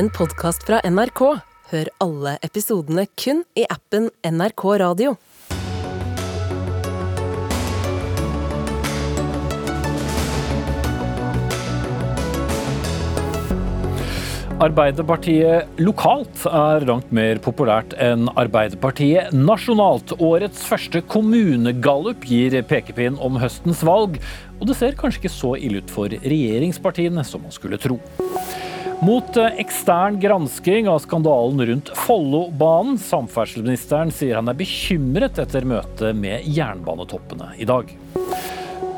en podkast fra NRK. Hør alle episodene kun i appen NRK Radio. Arbeiderpartiet lokalt er langt mer populært enn Arbeiderpartiet nasjonalt. Årets første kommunegallup gir pekepinn om høstens valg, og det ser kanskje ikke så ille ut for regjeringspartiene som man skulle tro. Mot ekstern gransking av skandalen rundt Follobanen. Samferdselsministeren sier han er bekymret etter møtet med jernbanetoppene i dag.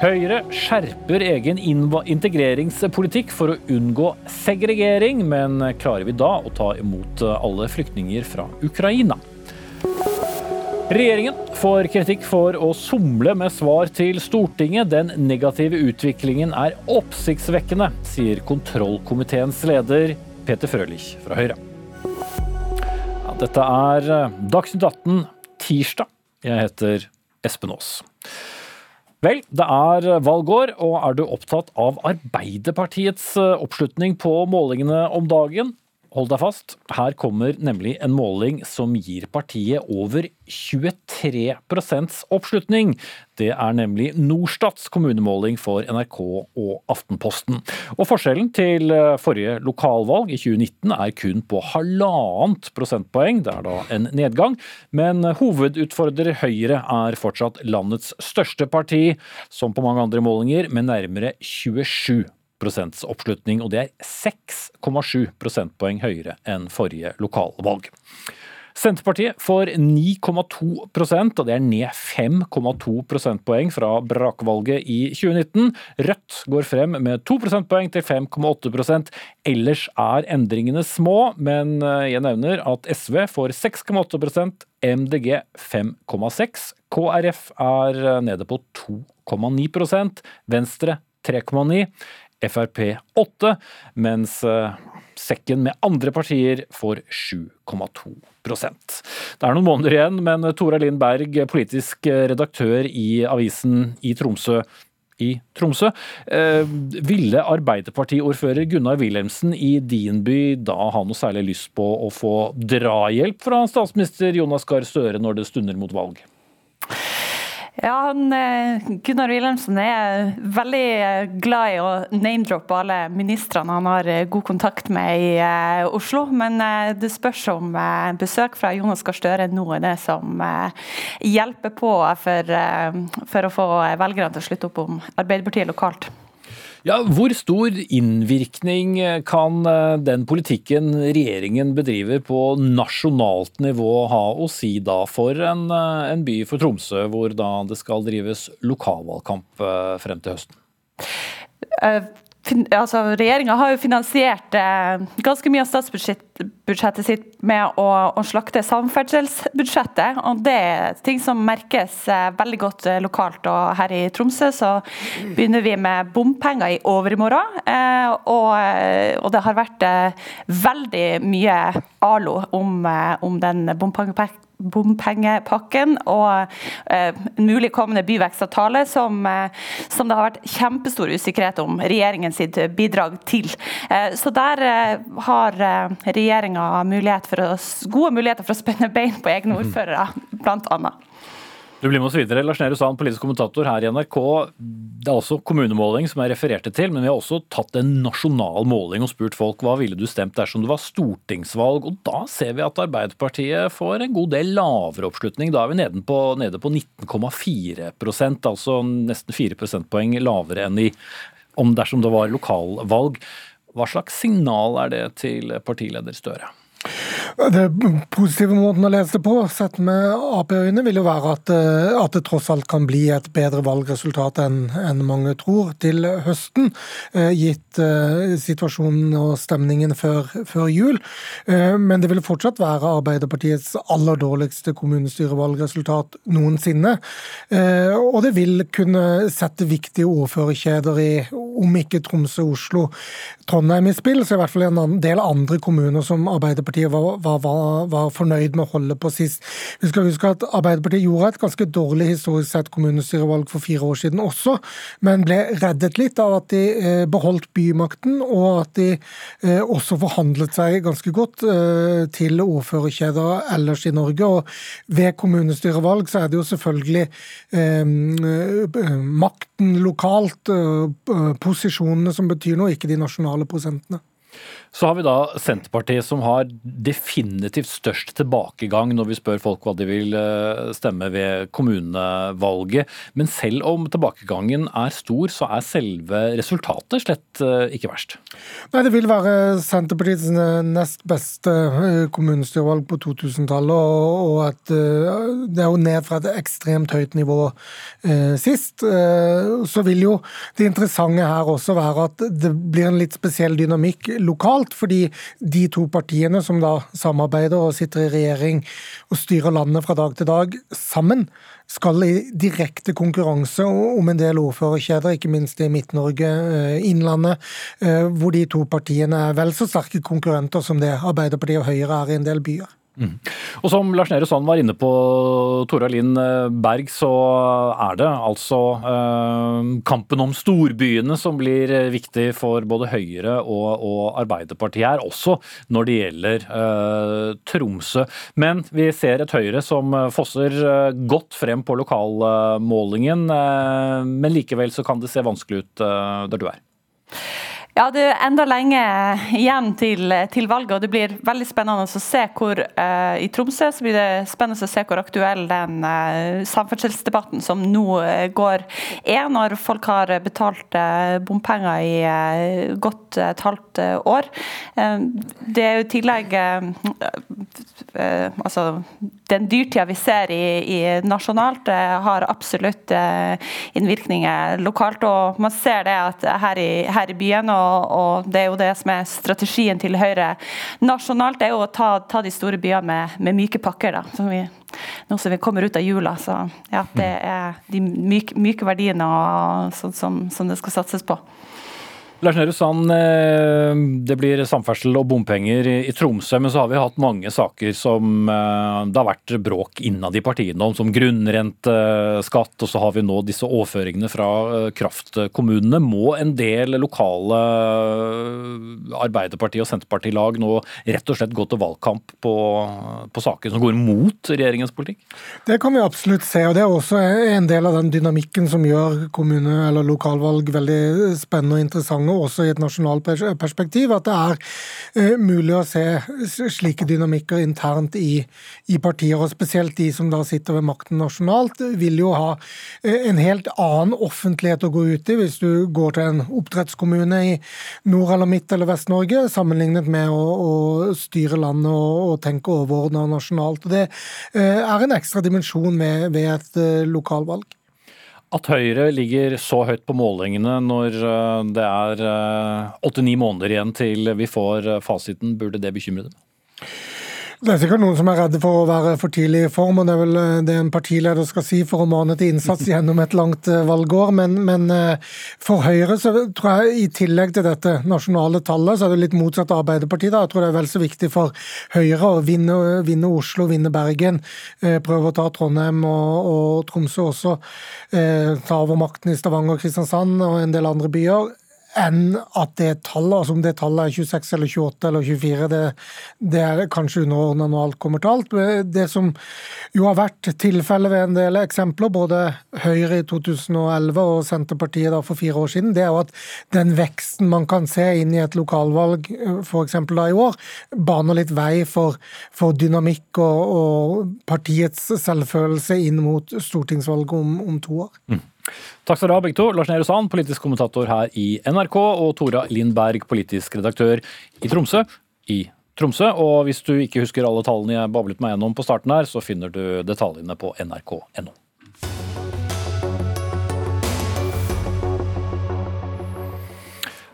Høyre skjerper egen integreringspolitikk for å unngå segregering, men klarer vi da å ta imot alle flyktninger fra Ukraina? Regjeringen får kritikk for å somle med svar til Stortinget. Den negative utviklingen er oppsiktsvekkende, sier kontrollkomiteens leder Peter Frølich fra Høyre. Ja, dette er Dagsnytt 18 tirsdag. Jeg heter Espen Aas. Vel, det er valgår, og er du opptatt av Arbeiderpartiets oppslutning på målingene om dagen? Hold deg fast, her kommer nemlig en måling som gir partiet over 23% oppslutning. Det er nemlig Norstats kommunemåling for NRK og Aftenposten. Og Forskjellen til forrige lokalvalg i 2019 er kun på halvannet prosentpoeng. Det er da en nedgang. Men hovedutfordrer Høyre er fortsatt landets største parti, som på mange andre målinger, med nærmere 27 oppslutning, og det er 6,7 prosentpoeng høyere enn forrige lokalvalg. Senterpartiet får 9,2% og det er ned 5,2 prosentpoeng fra brakvalget i 2019. Rødt går frem med 2 prosentpoeng til 5,8% Ellers er endringene små, men jeg nevner at SV får 6,8% MDG 5,6 KrF er nede på 2,9% Venstre 3,9 Frp 8, mens sekken med andre partier får 7,2 Det er noen måneder igjen, men Tora Linn Berg, politisk redaktør i avisen i Tromsø, i Tromsø. Ville Arbeiderpartiordfører Gunnar Wilhelmsen i din by da ha noe særlig lyst på å få drahjelp fra statsminister Jonas Gahr Støre når det stunder mot valg? Ja, han, Gunnar Wilhelmsen er veldig glad i å name-droppe alle ministrene han har god kontakt med i Oslo. Men det spørs om besøk fra Jonas Gahr Støre nå er det som hjelper på for, for å få velgerne til å slutte opp om Arbeiderpartiet lokalt. Ja, Hvor stor innvirkning kan den politikken regjeringen bedriver på nasjonalt nivå ha å si da for en, en by for Tromsø, hvor da det skal drives lokalvalgkamp frem til høsten? Altså, Regjeringa har jo finansiert eh, ganske mye av statsbudsjettet sitt med å, å, slakte samferdselsbudsjettet. og Det er ting som merkes eh, veldig godt eh, lokalt. og Her i Tromsø så begynner vi med bompenger i overmorgen. Eh, og, og, det har vært eh, veldig mye alo om, eh, om den bompengepakken bompengepakken og eh, en mulig kommende byvekstavtale, som, eh, som, det har vært kjempestor usikkerhet om regjeringens bidrag til. Eh, så der har regjeringa mulighet gode muligheter for å spenne bein på egne ordførere, blant annet. Du blir med oss videre. Lars Nehru Sand, politisk kommentator her i NRK. Det er også kommunemåling som jeg refererte til, men vi har også tatt en nasjonal måling og spurt folk hva ville du stemt dersom det var stortingsvalg. Og da ser vi at Arbeiderpartiet får en god del lavere oppslutning. Da er vi nede på, nede på 19,4% altså nesten 4 prosentpoeng lavere enn i om dersom det var lokalvalg. Hva slags signal er det til partileder Støre? Det positive måten å lese det på, sett med Ap-øyne, vil jo være at, eh, at, det tross alt kan bli et bedre valgresultat enn en mange tror til høsten, eh, gitt uh, situasjonen og stemningen før, før jul. Men det vil fortsatt være Arbeiderpartiets aller dårligste kommunestyrevalgresultat noensinne. Og det vil kunne sette viktige ordførerkjeder i, om ikke Tromsø, Oslo, Trondheim i spill, så i hvert fall en del andre kommuner som Arbeiderpartiet var, var var, var, fornøyd med å holde på sist. Vi skal huske at Arbeiderpartiet gjorde et ganske dårlig historisk sett kommunestyrevalg for fire år siden også, men ble reddet litt av at de eh, beholdt bymakten, og at de eh, også forhandlet seg ganske godt eh, til ordførerkjeder ellers i Norge. Og ved kommunestyrevalg så er det jo selvfølgelig makten lokalt, posisjonene som betyr noe, ikke de nasjonale prosentene. Så har vi da Senterpartiet som har definitivt størst tilbakegang når vi spør folk hva de vil eh, stemme ved kommunevalget. Men selv om tilbakegangen er stor, så er selve resultatet slett eh, ikke verst. Nei, det vil være Senterpartiets nest beste eh, kommunestyrevalg på 2000-tallet. Og at det er jo ned fra et ekstremt høyt nivå sist. Så vil jo det interessante her også være at det blir en litt spesiell dynamikk lokalt, fordi de to partiene som da samarbeider og sitter i regjering og styrer landet fra dag til dag sammen, skal i direkte konkurranse om en del ordførerkjeder, ikke minst i Midt-Norge, eh, Innlandet, eh, hvor de to partiene er vel så sterke konkurrenter som det Arbeiderpartiet og Høyre er i en del byer. Mm. Og Som Lars Nehru Sand var inne på, Tora Linn eh, Berg, så er det altså eh, kampen om storbyene som blir eh, viktig for både Høyre og, og Arbeiderpartiet her, også når det gjelder eh, Tromsø. Men vi ser et Høyre som eh, fosser godt frem på lokalmålingen, eh, men likevel så kan det se vanskelig ut der du er. Ja, Det er enda lenge igjen til, til, valget, og det blir veldig spennende å se hvor uh, I Tromsø så blir det spennende å se hvor aktuell den uh, samferdselsdebatten som nå uh, går, er, når folk har betalt bompenger i godt et halvt år. det er jo i tillegg altså, Den dyrtida vi ser i, i nasjonalt, har absolutt innvirkninger lokalt. og Man ser det at her i, her i byen og, og, det er jo det som er strategien til Høyre nasjonalt, det er jo å ta, ta de store byene med, med myke pakker. da, som vi nå som vi kommer ut av jula. Så ja, det er de myke, myke verdiene og, sånn som, som det skal satses på. Lars Nehru Sand, eh, det blir samferdsel og bompenger i Tromsø, men så har vi hatt mange saker som eh, det har vært bråk innad i partiene om, som grunnrenteskatt, og så har vi nå disse overføringene fra eh, kraftkommunene. Må en del lokale Arbeiderparti- og Senterpartilag nå rett og slett gå til valgkamp på, på saker som går mot regjeringens politikk? Det kan vi absolutt se, og det er også en del av den dynamikken som gjør kommune- eller lokalvalg veldig spennende og interessante og også i et nasjonalt perspektiv, at det er uh, mulig å se slike dynamikker internt i, i, partier. og Spesielt de som da sitter ved makten nasjonalt, vil jo ha uh, en helt annen offentlighet å gå ut i hvis du går til en oppdrettskommune i Nord- eller Midt- eller Vest-Norge, sammenlignet med å, å, styre landet og, og tenke overordna nasjonalt. Og det uh, er en ekstra dimensjon ved, ved et lokalvalg. At Høyre ligger så høyt på målingene når eh, det er eh, åtte-ni måneder igjen til vi får eh, fasiten, burde det bekymre dem? Det er sikkert noen som er redde for å være for tidlig i form, og det er vel eh, det en partileder skal si for å mane til innsats gjennom et langt eh, valgår. Men, men, eh, for Høyre så tror jeg i tillegg til dette nasjonale tallet, så er det litt motsatt av Arbeiderpartiet. Da. Jeg tror det er vel så viktig for Høyre å vinne, vinne Oslo, vinne Bergen, prøve å ta Trondheim og, og Tromsø også. Ta over makten i Stavanger, og Kristiansand og en del andre byer enn at det tallet, altså om det tallet er 26 eller 28 eller 24, det, det er kanskje underordna når alt kommer til alt. Det som jo har vært tilfellet ved en del eksempler, både Høyre i 2011 og Senterpartiet for fire år siden, det er jo at den veksten man kan se inn i et lokalvalg f.eks. da i år, baner litt vei for, for dynamikk og, og, partiets selvfølelse inn mot stortingsvalget om, om to år. Mm. Takk skal dere ha, begge to. Lars Nehru Sand, politisk kommentator her i NRK, og Tora Lindberg, politisk redaktør i Tromsø. i Tromsø. Og hvis du ikke husker alle tallene jeg bablet meg gjennom på starten her, så finner du detaljene på nrk.no.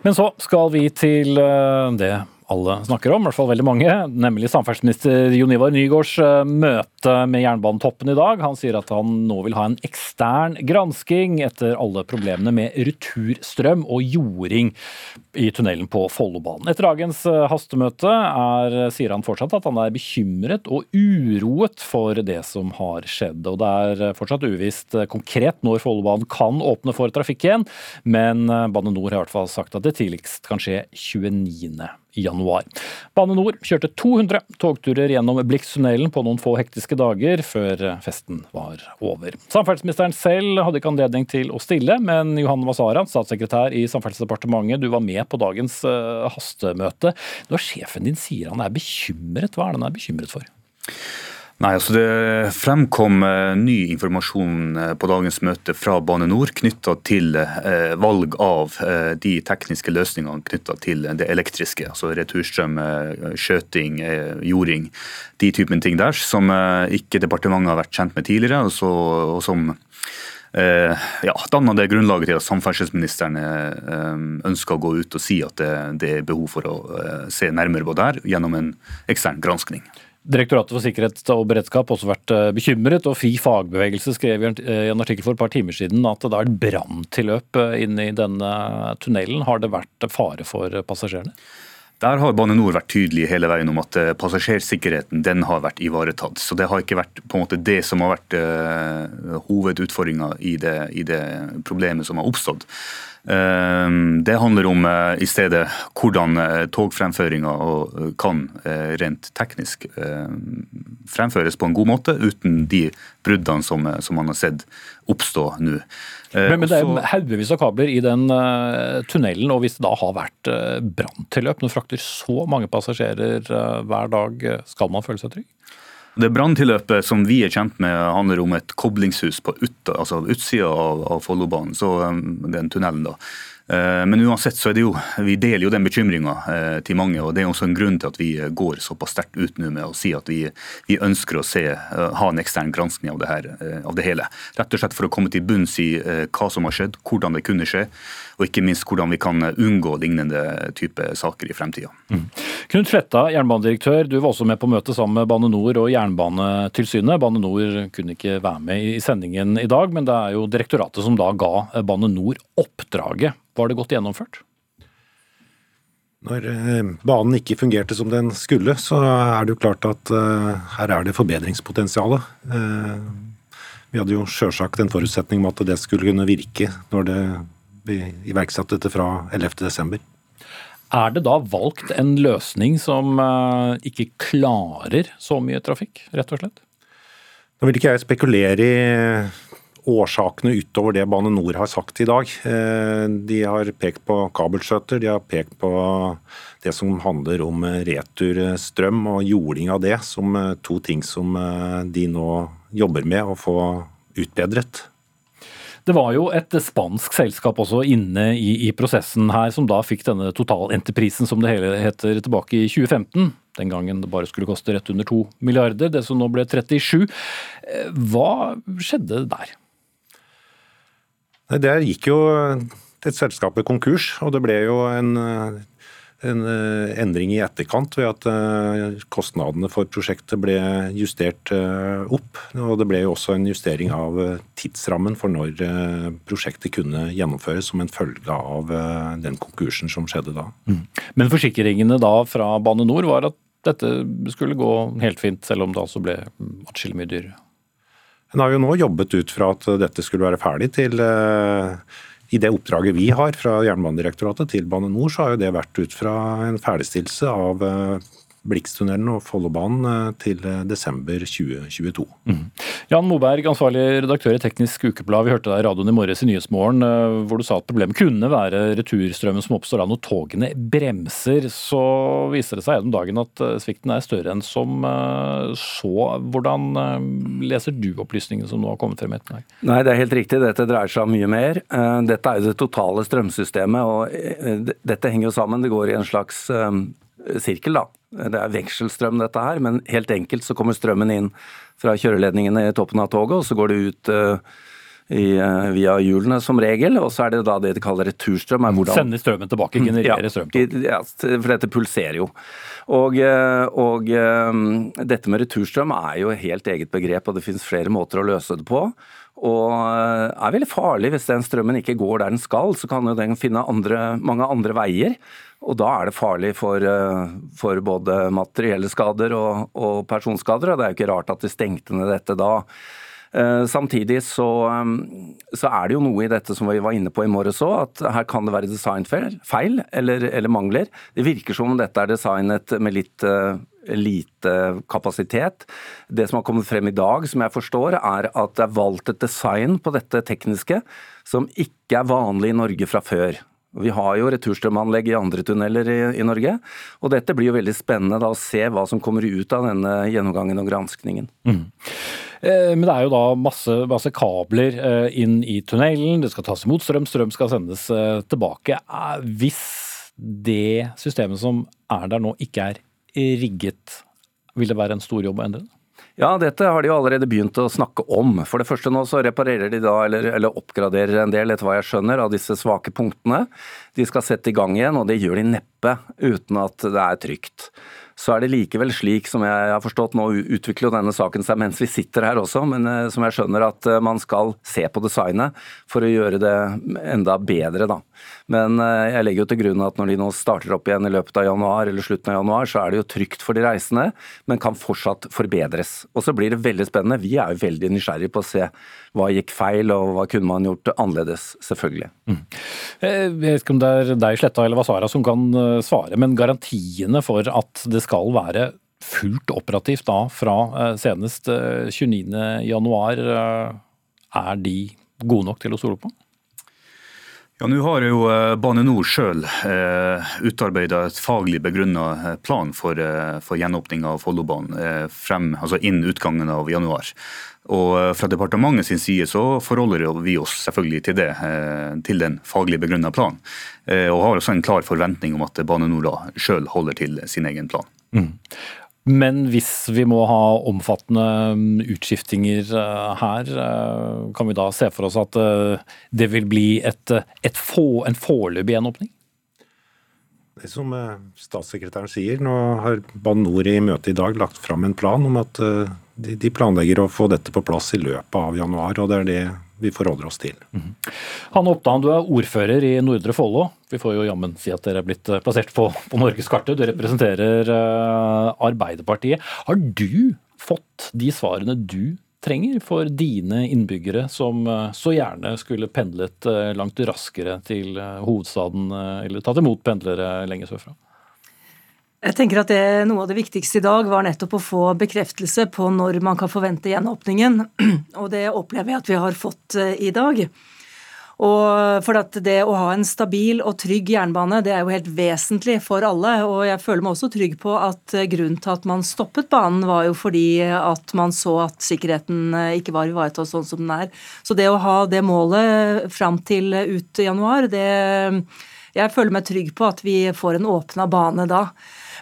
Men så skal vi til eh, det alle snakker om, i hvert fall veldig mange, nemlig samferdselsminister Jon Ivar Nygårds eh, møte med jernbanetoppen i dag. Han sier at han nå vil ha en ekstern gransking etter alle problemene med returstrøm og jording i tunnelen på Follobanen. Etter dagens eh, hastemøte er, sier han fortsatt at han er bekymret og uroet for det som har skjedd. Og det er fortsatt uvisst konkret når Follobanen kan åpne for trafikk igjen, men Bane Nor har i hvert fall sagt at det tidligst kan skje 29 januar. Bane Nor kjørte 200 togturer gjennom Blixtunnelen på noen få hektiske dager før festen var over. Samferdselsministeren selv hadde ikke anledning til å stille, men Johan Wasara, statssekretær i Samferdselsdepartementet, du var med på dagens uh, hastemøte. Når sjefen din sier han er bekymret, hva er det han er bekymret for? Nei, altså Det fremkom eh, ny informasjon eh, på dagens møte fra Bane Nor knytta til eh, valg av de tekniske løsningene knytta til det elektriske. altså Returstrøm, skjøting, jording. De typen ting der som ikke departementet har vært kjent med tidligere, og, så, og som ja, danna det grunnlaget til at samferdselsministeren ønsker å gå ut og si at det, det er behov for å se nærmere på det her gjennom en ekstern granskning. Direktoratet for sikkerhet og beredskap har også vært eh, bekymret, og Fri fagbevegelse skrev i en artikkel for et par timer siden at det er et branntilløp eh, inne i denne tunnelen. Har det vært fare for passasjerene? Der har Bane Nor vært tydelig hele veien om at eh, passasjersikkerheten den har vært ivaretatt. Så det har ikke vært på en måte det som har vært uh, hovedutfordringa i, i, det problemet som har oppstått. Ehm, det handler om eh, i stedet hvordan eh, togfremføringa kan eh, rent teknisk fremføres på en god måte, uten de bruddene som, som man har sett oppstå nå. Men, men, det er haugevis av kabler i den tunnelen, og hvis det da har vært branntilløp, når frakter så mange passasjerer hver dag, skal man føle seg trygg? Det branntilløpet som vi er kjent med, handler om et koblingshus på ut, altså utsida av, av Follobanen, så um, den tunnelen. da. Eh, men uansett så er det jo, vi deler jo den bekymringa eh, til mange. og Det er også en grunn til at vi går såpass sterkt ut nå med å si at vi, vi ønsker å se, eh, ha en ekstern granskning av det, her, av det hele. Rett og slett for å komme til bunns i hva som har skjedd, hvordan det kunne skje, og ikke minst hvordan vi kan unngå lignende type saker i fremtida. Mm. Knut Fletta, jernbanedirektør, du var også med på møtet sammen med Bane Nor og Jernbanetilsynet. Bane Nor kunne ikke være med i sendingen i dag, men det er jo direktoratet som da ga Bane Nor oppdraget var det godt gjennomført? Når eh, banen ikke fungerte som den skulle, så er det jo klart at uh, her er det forbedringspotensial. Uh, vi hadde jo sjølsagt en forutsetning om at det skulle kunne virke når det vi iverksatte dette fra 11.12. Er det da valgt en løsning som uh, ikke klarer så mye trafikk, rett og slett? Nå vil ikke jeg spekulere i årsakene utover det Bane Nor har sagt i dag. Eh, de har pekt på kabelskjøter, de har pekt på det som handler om returstrøm og jording av det, som eh, to ting som eh, de nå jobber med å få utbedret. Det var jo et spansk selskap også inne i, i prosessen her, som da fikk denne totalenterprisen, som det hele heter, tilbake i 2015. Den gangen det bare skulle koste rett under to milliarder, det som nå ble 37. Hva skjedde der? Der gikk jo et selskap konkurs, og det ble jo en, en eh, endring i etterkant ved at eh, kostnadene for prosjektet ble justert eh, opp. Og det ble jo også en justering av tidsrammen for når prosjektet kunne gjennomføres som en følge av den konkursen som skjedde da. Mm. Men forsikringene da fra Bane Nor var at dette skulle gå helt fint, selv om det altså ble atskillig mye dyrere? En har jo nå jobbet ut fra at dette skulle være ferdig til i det oppdraget vi har fra Jernbanedirektoratet til Bane Nor, så har jo det vært ut fra en ferdigstillelse av Blixtunnelen og Follobanen eh, til eh, desember 2022. Mm. Jan Moberg, ansvarlig redaktør i Teknisk Ukeblad. Vi hørte deg i radioen i morges i Nyhetsmorgen eh, hvor du sa at problemet kunne være returstrømmen som oppstår da når togene bremser. Så viser det seg gjennom dagen at svikten er større enn som så. Hvordan leser du opplysningene som nå har kommet frem etter dag? Nei, det er helt riktig. Dette dreier seg om mye mer. Dette er jo det totale strømsystemet, og dette henger jo sammen. Det går i en slags sirkel, da. Det er vekselstrøm dette her, men helt enkelt så kommer strømmen inn fra kjøreledningene i toppen av toget, og så går det ut uh, i, eh, via hjulene som regel. Og så er det da det de kaller returstrøm. er hvordan... Sender strømmen tilbake, genererer strøm. Ja, for dette pulserer jo. Og, eh, og, eh, dette med returstrøm er jo et helt eget begrep, og det finnes flere måter å løse det på. Og er veldig farlig hvis den strømmen ikke går der den skal, så kan den finne andre, mange andre veier. Og da er det farlig for, for både materielle skader og, og personskader. Og det er jo ikke rart at de stengte ned dette da. Eh, samtidig så, um, så, er det jo noe i dette som vi var inne på i morges òg, at her kan det være designfeil eller, eller, mangler. Det virker som om dette er designet med litt uh, lite kapasitet. Det som har kommet frem i dag, som jeg forstår, er at det er valgt et design på dette tekniske som ikke er vanlig i Norge fra før. Vi har jo returstrømanlegg i andre tunneler i, i, Norge. og Dette blir jo veldig spennende da, å se hva som kommer ut av denne gjennomgangen og granskningen. Mm. Eh, men det er jo da masse, masse, kabler eh, inn i tunnelen, det skal tas imot strøm, strøm skal sendes eh, tilbake. Hvis det systemet som er der nå ikke er rigget, vil det være en stor jobb å endre det? Ja, dette har de jo allerede begynt å snakke om. For det første nå så reparerer de da, eller, eller oppgraderer en del, etter hva jeg skjønner, av disse svake punktene. De skal sette i gang igjen, og det gjør de neppe uten at det er trygt så er det likevel slik, som jeg har forstått, nå utvikler jo denne saken seg mens vi sitter her også, men eh, som jeg skjønner at eh, man skal se på designet for å gjøre det enda bedre, da. Men eh, jeg legger jo til grunn at når de nå starter opp igjen i løpet av januar eller slutten av januar, så er det jo trygt for de reisende, men kan fortsatt forbedres. Og så blir det veldig spennende. Vi er jo veldig nysgjerrige på å se hva gikk feil, og hva kunne man gjort annerledes, selvfølgelig. Mm. Jeg vet ikke om det er deg, Sletta eller Vasara, som kan svare, men garantiene for at det skal være fullt operativt da fra eh, senest 29.1, eh, eh, er de gode nok til å stole på? Ja, Nå har jo Bane Nor sjøl eh, utarbeida et faglig begrunna plan for, for gjenåpning av Follobanen eh, altså innen utgangen av januar. Og Fra departementet sin side så forholder vi oss selvfølgelig til det, eh, til den faglig begrunna planen. Eh, og har også en klar forventning om at Bane Nor sjøl holder til sin egen plan. Mm. Men hvis vi må ha omfattende mm, utskiftinger eh, her, eh, kan vi da se for oss at eh, det vil bli et, et få, en foreløpig gjenåpning? Det som statssekretæren sier, nå har Bane NOR i møte i dag lagt fram en plan om at de planlegger å få dette på plass i løpet av januar. og Det er det vi forholder oss til. Mm. Hanne Oppdan, du er ordfører i Nordre Follo. Vi får jo jammen si at dere er blitt eh, plassert på, på norgeskartet. Du representerer uh, Arbeiderpartiet. Har du fått de svarene du trenger for dine innbyggere, som uh, så gjerne skulle pendlet uh, langt raskere til hovedstaden, eller tatt imot pendlere lenger sørfra? Jeg tenker at det, Noe av det viktigste i dag var nettopp å få bekreftelse på når man kan forvente gjenåpningen. Og det opplever jeg at vi har fått eh, i dag. Og for at Det å ha en stabil og trygg jernbane det er jo helt vesentlig for alle. og Jeg føler meg også trygg på at eh, grunnen til at man stoppet banen, var jo fordi at man så at sikkerheten eh, ikke var ivaretatt sånn som den er. Så det å ha det målet fram til ut januar, det Jeg føler meg trygg på at vi får en åpna bane da.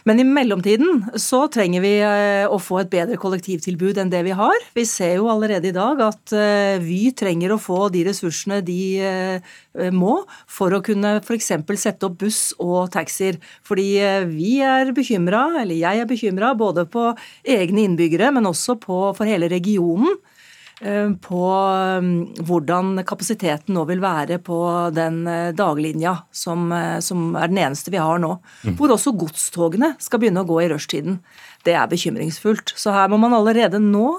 Men i mellomtiden så trenger vi eh, å få et bedre kollektivtilbud enn det vi har. Vi ser jo allerede i dag at eh, Vy trenger å få de ressursene de eh, må for å kunne f.eks. sette opp buss og taxier. Fordi vi er bekymra, eller jeg er bekymra, både på egne innbyggere, men også på, for hele regionen på mm, hvordan kapasiteten nå vil være på den eh, daglinja som, eh, som er den eneste vi har nå. Mm. Hvor også godstogene skal begynne å gå i rushtiden. Det er bekymringsfullt. Så her må man allerede nå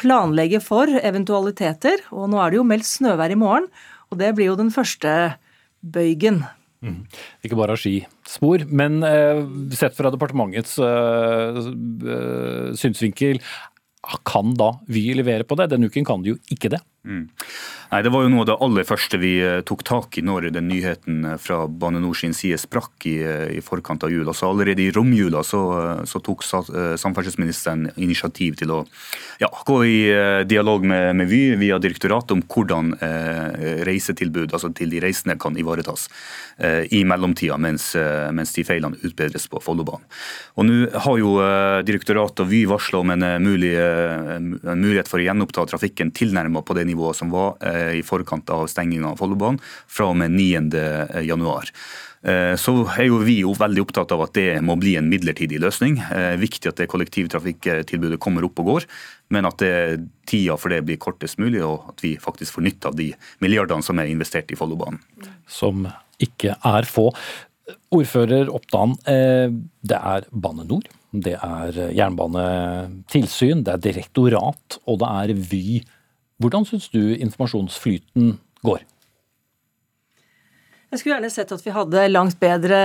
planlegge for eventualiteter. Og nå er det jo meldt snøvær i morgen, og det blir jo den første bøygen. Mm. Ikke bare skispor, men eh, sett fra departementets eh, synsvinkel, kan da Vy levere på det? Denne uken kan de jo ikke det. Mm. Nei, Det var jo noe av det aller første vi eh, tok tak i når den nyheten eh, fra Bane NOR sin side sprakk i, eh, i forkant av jul. Altså Allerede i romjula så, så tok samferdselsministeren initiativ til å ja, gå i dialog med, med, Vy via direktoratet om hvordan eh, reisetilbud altså til de reisende kan ivaretas eh, i mellomtida mens, mens, de feilene utbedres på Follobanen. Og Nå har jo direktoratet og Vy varsla om en, mulig, en mulighet for å gjenoppta trafikken tilnærmet på det nivået kostnadsnivået som var i forkant av stenginga av Follobanen fra og med 9.1. Så er jo vi jo veldig opptatt av at det må bli en midlertidig løsning. Viktig at det kollektivtrafikktilbudet kommer opp og går, men at det, tida for det blir kortest mulig, og at vi faktisk får nytte av de milliardene som er investert i Follobanen. Som ikke er få. Ordfører Oppdan, eh, det er Bane NOR, det er jernbanetilsyn, det er direktorat og det er Vy. Hvordan syns du informasjonsflyten går? Jeg skulle gjerne sett at vi hadde langt bedre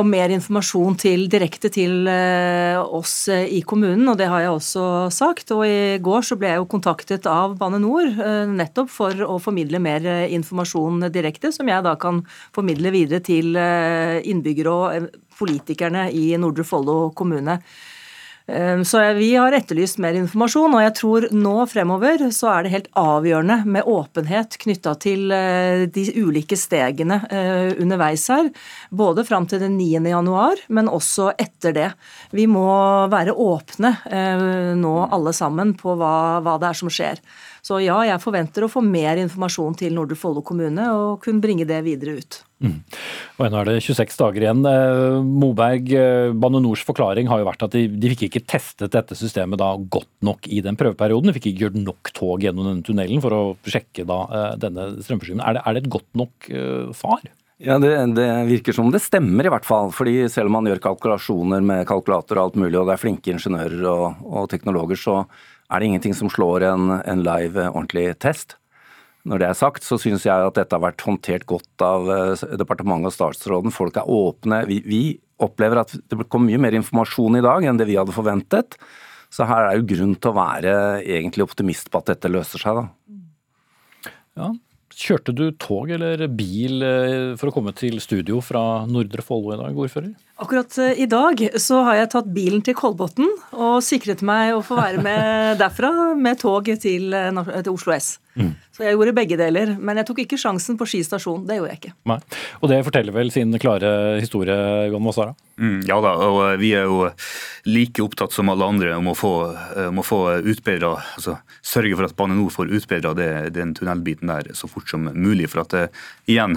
og mer informasjon til, direkte til eh, oss eh, i kommunen, og det har jeg også sagt. Og i går så ble jeg jo kontaktet av Bane NOR eh, nettopp for å formidle mer informasjon direkte, som jeg da kan formidle videre til innbyggere og politikerne i Nordre Follo kommune. Ehm, så vi har etterlyst mer informasjon, og jeg tror nå fremover så er det helt avgjørende med åpenhet knytta til eh, de ulike stegene eh, underveis her. Både fram til den 9. januar, men også etter det. Vi må være åpne eh, nå alle sammen på hva, hva det er som skjer. Så ja, jeg forventer å få mer informasjon til Nordre Follo kommune og kunne bringe det videre ut. Mm. Og Nå er det 26 dager igjen. Eh, Moberg, eh, Bane Nors forklaring har jo vært at de, de, fikk ikke testet dette systemet da godt nok i den prøveperioden. De fikk ikke gjort nok tog gjennom denne tunnelen for å sjekke da eh, denne strømforsyningen. Er det, er det et godt nok svar? Ja, det, det, virker som det stemmer, i hvert fall. fordi Selv om man gjør kalkulasjoner med kalkulator og alt mulig, og det er flinke ingeniører og, og teknologer, så er det ingenting som slår en, en live, eh, ordentlig test. Når det er sagt, så syns jeg at dette har vært håndtert godt av eh, departementet og statsråden. Folk er åpne. Vi, vi opplever at det kom mye mer informasjon i dag enn det vi hadde forventet. Så her er jo grunn til å være egentlig optimist på at dette løser seg, da. Ja, Kjørte du tog eller bil eh, for å komme til studio fra Nordre Follo i dag, ordfører? Akkurat i dag så har jeg tatt bilen til Kolbotn og sikret meg å få være med derfra med tog til, til Oslo S. Mm. Så jeg gjorde begge deler. Men jeg tok ikke sjansen på Ski stasjon. Det gjorde jeg ikke. Nei. Og det forteller vel sin klare historie, Gon Vassara? Mm, ja da, og eh, vi er jo like opptatt som alle andre om å få, eh, om å få utbedra altså Sørge for at Bane NOR får utbedra den tunnelbiten der så fort som mulig. For at igjen,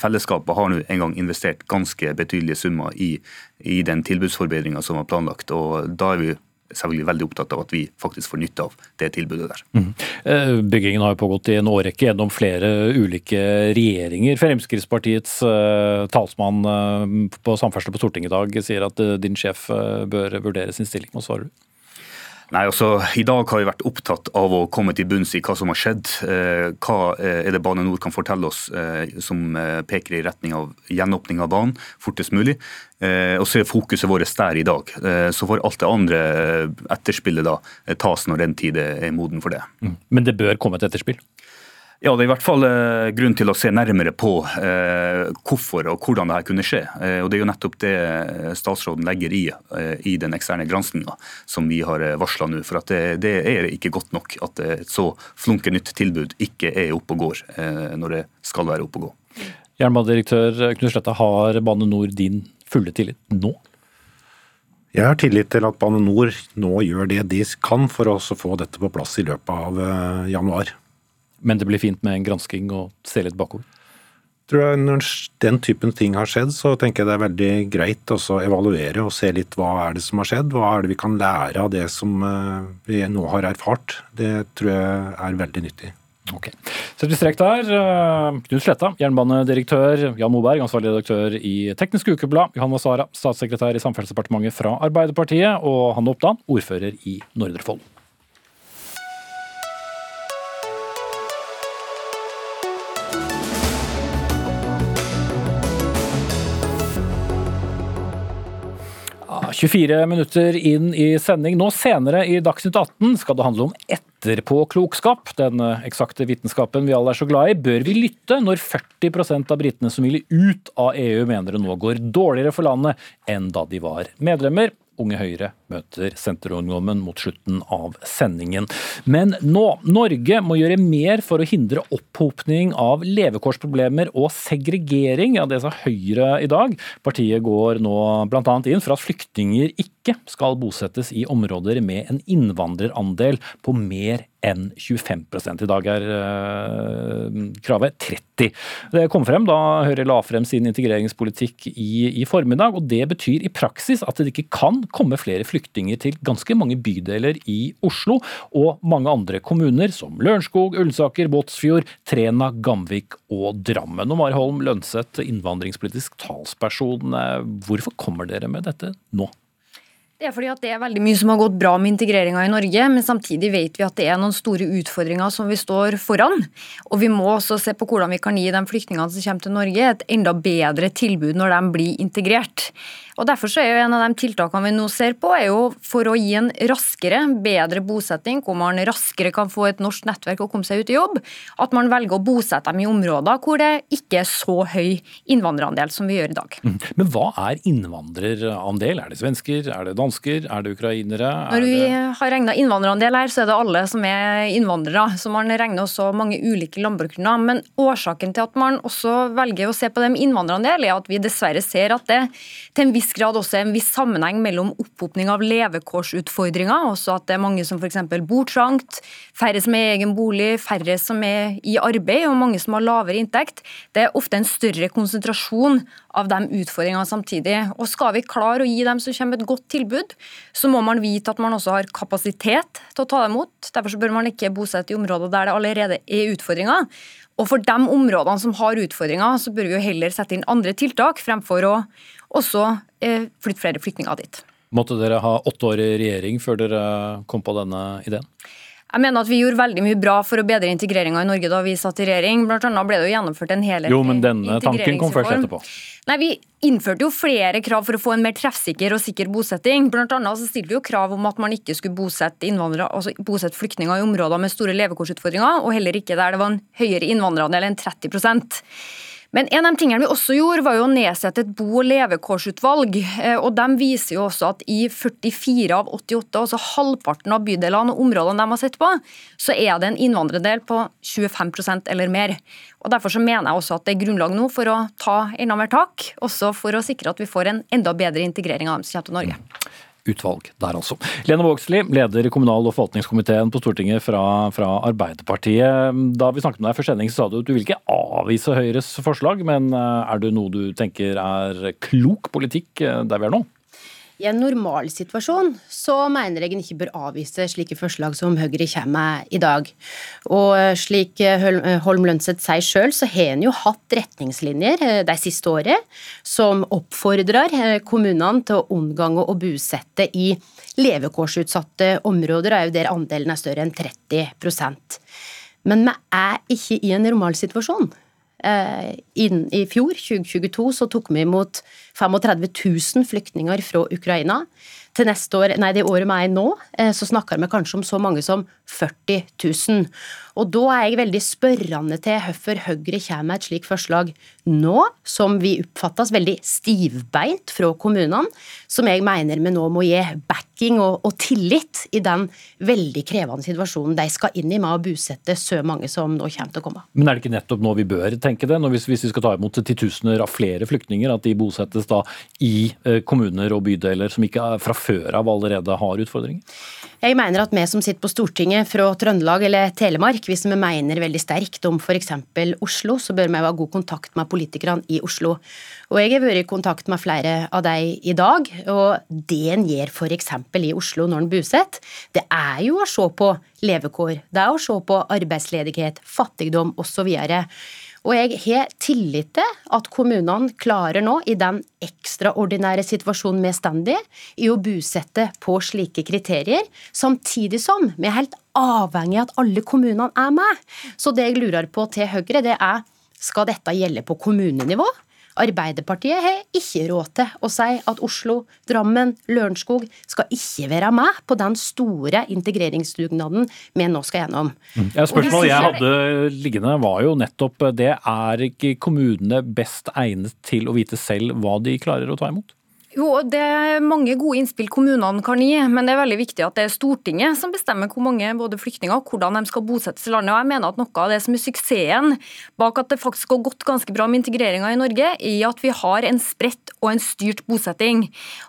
fellesskapet har nå en gang investert ganske betydelige summer i, i den tilbudsforbedringa som var planlagt. og da er vi selvfølgelig veldig opptatt av at vi faktisk får nytte av det tilbudet der. Mm. Byggingen har jo pågått i en årrekke gjennom flere ulike regjeringer. Fremskrittspartiets uh, talsmann uh, på samferdsel på Stortinget i dag sier at din sjef bør vurdere sin stilling. Hva svarer du? Nei, altså, I dag har vi vært opptatt av å komme til bunns i hva som har skjedd. Hva er det Bane NOR kan fortelle oss som peker i retning av gjenåpning av banen fortest mulig. Eh, og så er fokuset vårt der i dag. Eh, så får alt det andre eh, etterspillet da tas når den tid er moden for det. Mm. Men det bør komme et etterspill? Ja, Det er i hvert fall eh, grunn til å se nærmere på eh, hvorfor og hvordan dette kunne skje. Eh, og Det er jo nettopp det statsråden legger i, i den eksterne granskinga som vi har varsla nå. For det, det, er ikke godt nok at et så flunke nytt tilbud ikke er oppe og går når det skal være oppe og gå. Jernbanedirektør Knut Sletta, har Bane NOR din fulle tillit nå? Jeg har tillit til at Bane NOR nå gjør det de kan for å få dette på plass i løpet av januar. Men det blir fint med en gransking og se litt bakover? Tror jeg Når den typen ting har skjedd, så tenker jeg det er veldig greit å evaluere og se litt hva er det som har skjedd. Hva er det vi kan lære av det som eh, vi nå har erfart. Det tror jeg er veldig nyttig. Ok. Setter vi strek der. Eh, Knut Sletta, jernbanedirektør. Jan Moberg, ansvarlig redaktør i Teknisk Ukeblad. Johan Wasara, statssekretær i Samferdselsdepartementet fra Arbeiderpartiet. Og Hanne Oppdan, ordfører i Nordre Follo. 24 minutter inn i sending. Nå senere i Dagsnytt 18 skal det handle om etterpåklokskap. Den eksakte vitenskapen vi alle er så glad i. Bør vi lytte når 40% av britene som vil ut av EU mener det nå går dårligere for landet enn da de var medlemmer? Unge Høyre møter Senterungdommen mot slutten av sendingen. Men nå, Norge må gjøre mer for å hindre opphopning av levekårsproblemer og segregering. Ja, det sa Høyre i dag. Partiet går nå bl.a. inn for at flyktninger ikke skal bosettes i områder med en innvandrerandel på mer enn 25 I dag er øh, kravet 30 Det kom frem da Høyre la frem sin integreringspolitikk i, i, formiddag. og Det betyr i praksis at det ikke kan komme flere flyktninger til ganske mange bydeler i Oslo og mange andre kommuner, som Lørenskog, Ullensaker, Båtsfjord, Trena, Gamvik og Drammen. Og Mari Holm Lønseth, innvandringspolitisk talsperson, eh, hvorfor kommer dere med dette nå? Det er fordi at det er veldig mye som har gått bra med integreringa i Norge, men samtidig vet vi at det er noen store utfordringer som vi står foran. Og vi må også se på hvordan vi kan gi de flyktningene som kommer til Norge et enda bedre tilbud når de blir integrert. Og Derfor så er jo en av de tiltakene vi nå ser på, er jo for å gi en raskere, bedre bosetting, hvor man raskere kan få et norsk nettverk og komme seg ut i jobb, at man velger å bosette dem i områder hvor det ikke er så høy innvandrerandel som vi gjør i dag. Mm. Men hva er innvandrerandel? Er det svensker, er det dansker, er det ukrainere? Når vi har regna innvandrerandel her, så er det alle som er innvandrere. Så man regner også mange ulike landbruksgrunner. Men årsaken til at man også velger å se på dem innvandrerandel, er at vi dessverre ser at det til en viss viss grad også en viss sammenheng mellom opphopning av levekårsutfordringer, også at det er mange som f.eks. bor trangt, færre som er i egen bolig, færre som er i arbeid og mange som har lavere inntekt. Det er ofte en større konsentrasjon av de utfordringene samtidig. Og Skal vi klare å gi dem som kommer et godt tilbud, så må man vite at man også har kapasitet til å ta dem imot. Derfor bør man ikke bosette i områder der det allerede er utfordringer. Og For de områdene som har utfordringer, så bør vi jo heller sette inn andre tiltak, fremfor å også eh, flytte flere flyktninger dit. Måtte dere ha åtte år i regjering før dere kom på denne ideen? Jeg mener at vi gjorde veldig mye bra for å bedre integreringa i Norge da vi satt i regjering. Blant annet ble det jo gjennomført en helhetlig Jo, men denne tanken kom først etterpå. Nei, Vi innførte jo flere krav for å få en mer treffsikker og sikker bosetting. Blant annet så stilte vi jo krav om at man ikke skulle bosette, altså bosette flyktninger i områder med store levekårsutfordringer, og heller ikke der det var en høyere innvandrerandel enn 30 men en av de tingene vi også gjorde, var jo å nedsette et bo- og levekårsutvalg. Eh, og De viser jo også at i 44 av 88, altså halvparten av bydelene og områdene de har sett på, så er det en innvandrerdel på 25% eller mer. Og Derfor så mener jeg også at det er grunnlag nå for å ta enda mer tak, også for å sikre at vi får en enda bedre integrering av dem som kommer til Norge utvalg der, altså. Lene Vågslid, leder kommunal- og forvaltningskomiteen på Stortinget fra, fra, Arbeiderpartiet. Da vi snakket med deg før sending, sa du at du vil ikke avvise Høyres forslag, men eh, er det noe du tenker er klok politikk eh, der vi er nå? I en normalsituasjon så mener jeg en ikke bør avvise slike forslag som Høyre kommer med i dag. Og eh, slik eh, eh, Holm Lønseth sier sjøl, så har en jo hatt retningslinjer de siste året som oppfordrer kommunene til å unngå å bosette i levekårsutsatte områder, og òg der andelen er større enn 30% Men vi er ikke i en normalsituasjon. Eh, I fjor, 2022, så tok vi imot 35 000 flyktninger fra Ukraina. Til neste år, nei det året vi er i nå, eh, så snakker vi kanskje om så mange som 40 000. Og da er jeg veldig spørrende til hvorfor Høyre kommer med et slikt forslag nå, som vi oppfattes veldig stivbeint fra kommunene, som jeg mener vi nå må gi backing og, og, tillit i den veldig krevende situasjonen de skal inn i med å bosette så mange som nå kommer til å komme. Men er det ikke nettopp nå vi bør tenke det, hvis, hvis vi skal ta imot titusener av flere flyktninger, at de bosettes da i eh, kommuner og bydeler som ikke fra før av allerede har utfordringer? Jeg mener at vi som sitter på Stortinget fra Trøndelag eller Telemark, hvis vi mener veldig sterkt om f.eks. Oslo, så bør vi ha god kontakt med politikerne i Oslo. Og jeg har vært i kontakt med flere av dem i dag, og det en gjør f.eks. i Oslo når en bosetter, det er jo å se på levekår, det er å se på arbeidsledighet, fattigdom osv. Og jeg har tillit til at kommunene klarer nå, i den ekstraordinære situasjonen vi står i, i å bosette på slike kriterier, samtidig som vi er helt avhengig av at alle kommunene er med. Så det jeg lurer på til Høyre, det er skal dette gjelde på kommunenivå? Arbeiderpartiet har ikke råd til å si at Oslo, Drammen, Lørenskog skal ikke være med på den store integreringsdugnaden vi nå skal gjennom. Mm. Ja, spørsmålet jeg hadde liggende var jo nettopp det. Er ikke kommunene best egnet til å vite selv hva de klarer å ta imot? Jo, Det er mange gode innspill kommunene kan gi, men det er veldig viktig at det er Stortinget som bestemmer hvor mange både flyktninger og hvordan de skal bosettes i landet. Og jeg mener at Noe av det som er suksessen bak at det faktisk har gått ganske bra med integreringa i Norge, er at vi har en spredt og en styrt bosetting.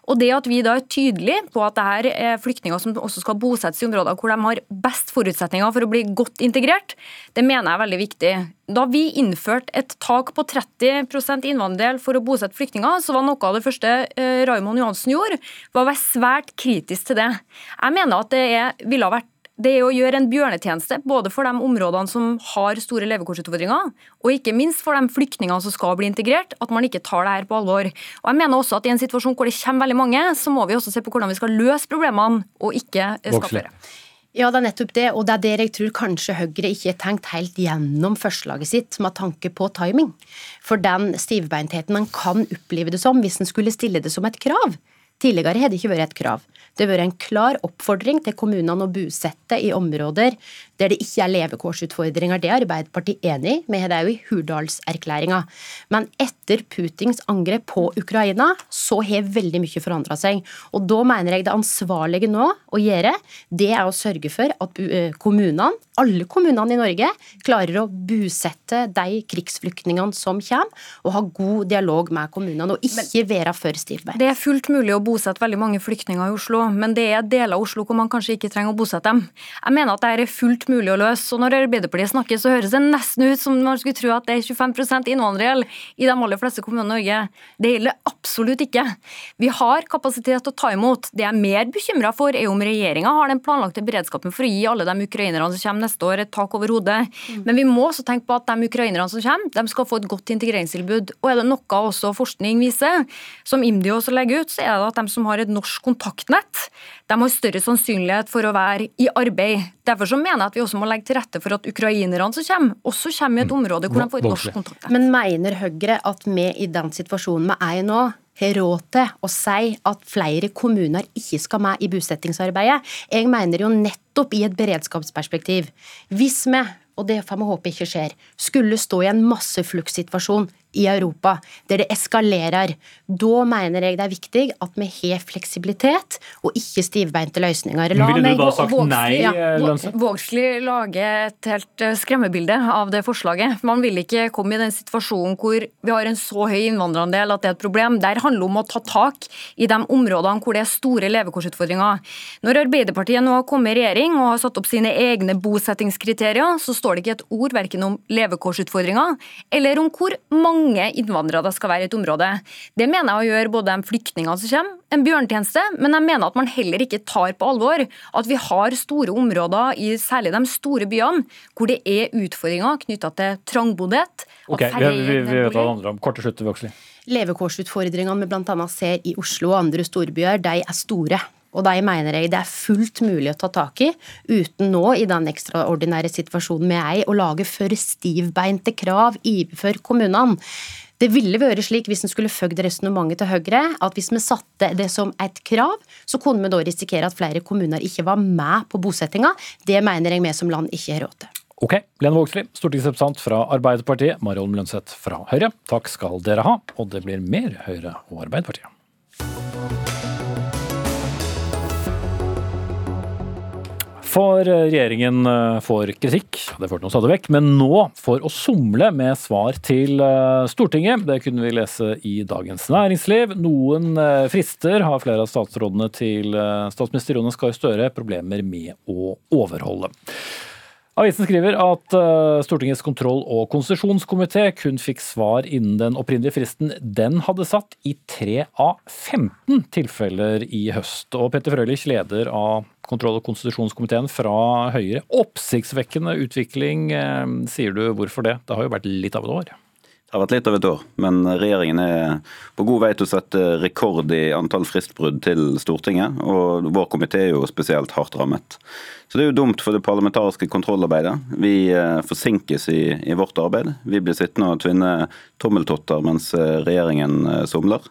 Og det at vi da er tydelige på at dette er flyktninger som også skal bosettes i områder hvor de har best forutsetninger for å bli godt integrert, det mener jeg er veldig viktig. Da vi innførte et tak på 30% innvandrerdel for å bosette flyktninger, så var noe av det første eh, Raymond Johansen gjorde, var å være svært kritisk til det. Jeg mener at det er, ville ha vært det er å gjøre en bjørnetjeneste både for de områdene som har store levekårsutfordringer, og ikke minst for de flyktningene som skal bli integrert, at man ikke tar det her på alvor. Og jeg mener også at I en situasjon hvor det kommer veldig mange, så må vi også se på hvordan vi skal løse problemene, og ikke skape flere. Ja, det er nettopp det, og det er der jeg tror kanskje Høyre ikke har tenkt helt gjennom forslaget sitt med tanke på timing. For den stivbeintheten en kan oppleve det som hvis en skulle stille det som et krav. Tidligere har det ikke vært et krav. Det har vært en klar oppfordring til kommunene å bosette i områder der det ikke er levekårsutfordringer. Det er Arbeiderpartiet enig i, vi har det òg i Hurdalserklæringa. Men etter Putins angrep på Ukraina, så har veldig mye forandra seg. Og da mener jeg det ansvarlige nå å gjøre, det er å sørge for at eh, kommunene, alle kommunene i Norge, klarer å bosette de krigsflyktningene som kommer, og ha god dialog med kommunene, og ikke være for stivbeint. Det er fullt mulig å bosette veldig mange flyktninger i Oslo, men det er deler av Oslo hvor man kanskje ikke trenger å bosette dem. Jeg mener at det er fullt mulig å løse. og Når Arbeiderpartiet snakker, så høres det nesten ut som man skulle tro at det er 25% innvandrergjeld i de aller fleste kommunene i Norge. Det gjelder absolutt ikke. Vi har kapasitet til å ta imot. Det jeg er mer bekymra for, er om regjeringa har den planlagte beredskapen for å gi alle de ukrainerne som kommer neste år, et tak over hodet. Mm. Men vi må også tenke på at de ukrainerne som kommer, de skal få et godt integreringstilbud. Og er det noe også forskning viser, som IMDi også legger ut, så er det at de som har et norsk kontaktnett, de har større sannsynlighet for å være i arbeid. Derfor så mener jeg at vi også må legge til rette for at ukrainerne som kommer, også kommer i et område hvor de får et norsk kontaktnett. Men mener Høyre at vi i den situasjonen vi er i nå, har råd til å si at flere kommuner ikke skal med i bosettingsarbeidet? Jeg mener jo nettopp i et beredskapsperspektiv. Hvis vi og det får vi håpe ikke skjer, skulle stå i en massefluktsituasjon i Europa, der det eskalerer. Da mener jeg det er viktig at vi har fleksibilitet og ikke stivbeinte løsninger. La Ville du da sagt nei, ja, Vågslid lager et helt eh, skremmebilde av det forslaget. Man vil ikke komme i den situasjonen hvor vi har en så høy innvandrerandel at det er et problem. Der handler det om å ta tak i de områdene hvor det er store levekårsutfordringer. Når Arbeiderpartiet nå har kommet i regjering og har satt opp sine egne bosettingskriterier, så står det ikke et ord verken om levekårsutfordringer eller om hvor mange mange innvandrere skal være i et område. Det mener jeg å gjøre både de flyktningene som kommer, en bjørntjeneste, men jeg mener at man heller ikke tar på alvor at vi har store områder, i særlig de store byene, hvor det er utfordringer knytta til trangboddhet. Ok, vi, vi, vi, vet hva det handler om. Kort til slutt, Vågslid. Levekårsutfordringene vi bl.a. ser i Oslo og andre storbyer, de er store. Og de mener jeg det er fullt mulig å ta tak i, uten nå, i den ekstraordinære situasjonen vi er i, å lage for stivbeinte krav overfor kommunene. Det ville vært slik hvis en skulle følge resonnementet til Høyre, at hvis vi satte det som et krav, så kunne vi da risikere at flere kommuner ikke var med på bosettinga. Det mener jeg vi som land ikke har råd til. Ok, Lene Vågslid, stortingsrepresentant fra Arbeiderpartiet, Mariholm Lønseth fra Høyre. Takk skal dere ha, og det blir mer Høyre og Arbeiderpartiet. For eh, regjeringen eh, får kritikk, det får den stadig vekk, men nå for å somle med svar til eh, Stortinget. Det kunne vi lese i Dagens Næringsliv. Noen frister har flere av statsrådene til statsminister Jonas Gahr Støre problemer med å overholde. Avisen skriver at Stortingets kontroll- og konsesjonskomité kun fikk svar innen den opprinnelige fristen den hadde satt i tre av 15 tilfeller i høst. Og Petter Frølich, leder av kontroll- og konstitusjonskomiteen fra Høyre. Oppsiktsvekkende utvikling, eh, sier du. Hvorfor det? Det har jo vært litt av et år? Det har vært litt av et år, men regjeringen er på god vei til å sette rekord i antall fristbrudd til Stortinget. Og vår komité er jo spesielt hardt rammet. Så det er jo dumt for det parlamentariske kontrollarbeidet. Vi eh, forsinkes i, i vårt arbeid. Vi blir sittende og tvinne tommeltotter mens eh, regjeringen eh, somler.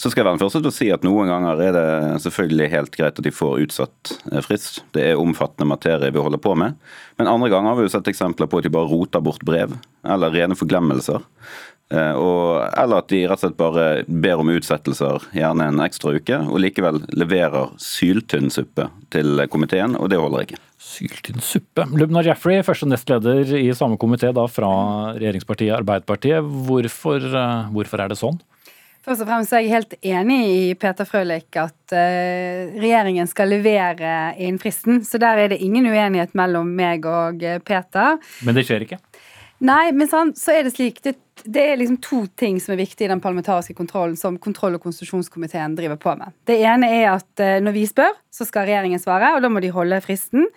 Så skal jeg være den første til å si at noen ganger er det selvfølgelig helt greit at de får utsatt frist. Det er omfattende materie vi holder på med. Men andre ganger har vi jo sett eksempler på at de bare roter bort brev, eller rene forglemmelser. Eh, og, eller at de rett og slett bare ber om utsettelser, gjerne en ekstra uke, og likevel leverer syltynn suppe til komiteen, og det holder ikke. Syltynn suppe. Lubna Jaffrey, første nestleder i samme komité fra regjeringspartiet Arbeiderpartiet. Hvorfor, eh, hvorfor er det sånn? Først og fremst er jeg helt enig i Peter Frølich at uh, regjeringen skal levere innen fristen. Så der er det ingen uenighet mellom meg og Peter. Men det skjer ikke? Nei, men sånn, så er det slik. Det, det, er liksom to ting som er viktig i den parlamentariske kontrollen som kontroll- og konstitusjonskomiteen driver på med. Det ene er at eh, når vi spør, så skal regjeringen svare, og da må de holde fristen.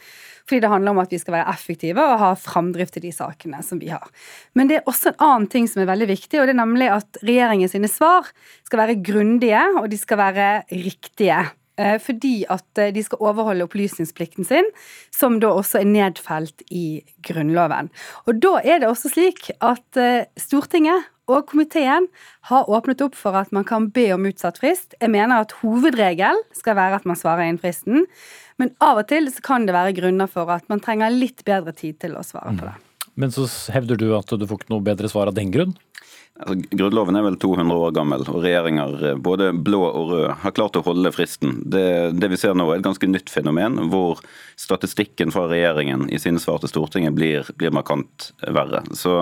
Fordi det handler om at vi skal være effektive og ha framdrift i de sakene som vi har. Men det er også en annen ting som er veldig viktig, og det er nemlig at regjeringen sine svar skal være grundige, og de skal være riktige. Eh, fordi at eh, de skal overholde opplysningsplikten sin, som da også er nedfelt i Grunnloven. Og da er det også slik at eh, Stortinget og komiteen har åpnet opp for at man kan be om utsatt frist. Jeg mener at hovedregel skal være at man svarer innen fristen, men av og til så kan det være grunner for at man trenger litt bedre tid til å svare på det. Men så hevder du at du får ikke noe bedre svar av den grunn? Altså, grunnloven er vel 200 år gammel, og regjeringer, eh, både blå og rød, har klart å holde fristen. Det, det, vi ser nå er et ganske nytt fenomen, hvor statistikken fra regjeringen i sine svar til Stortinget blir, blir markant verre. Så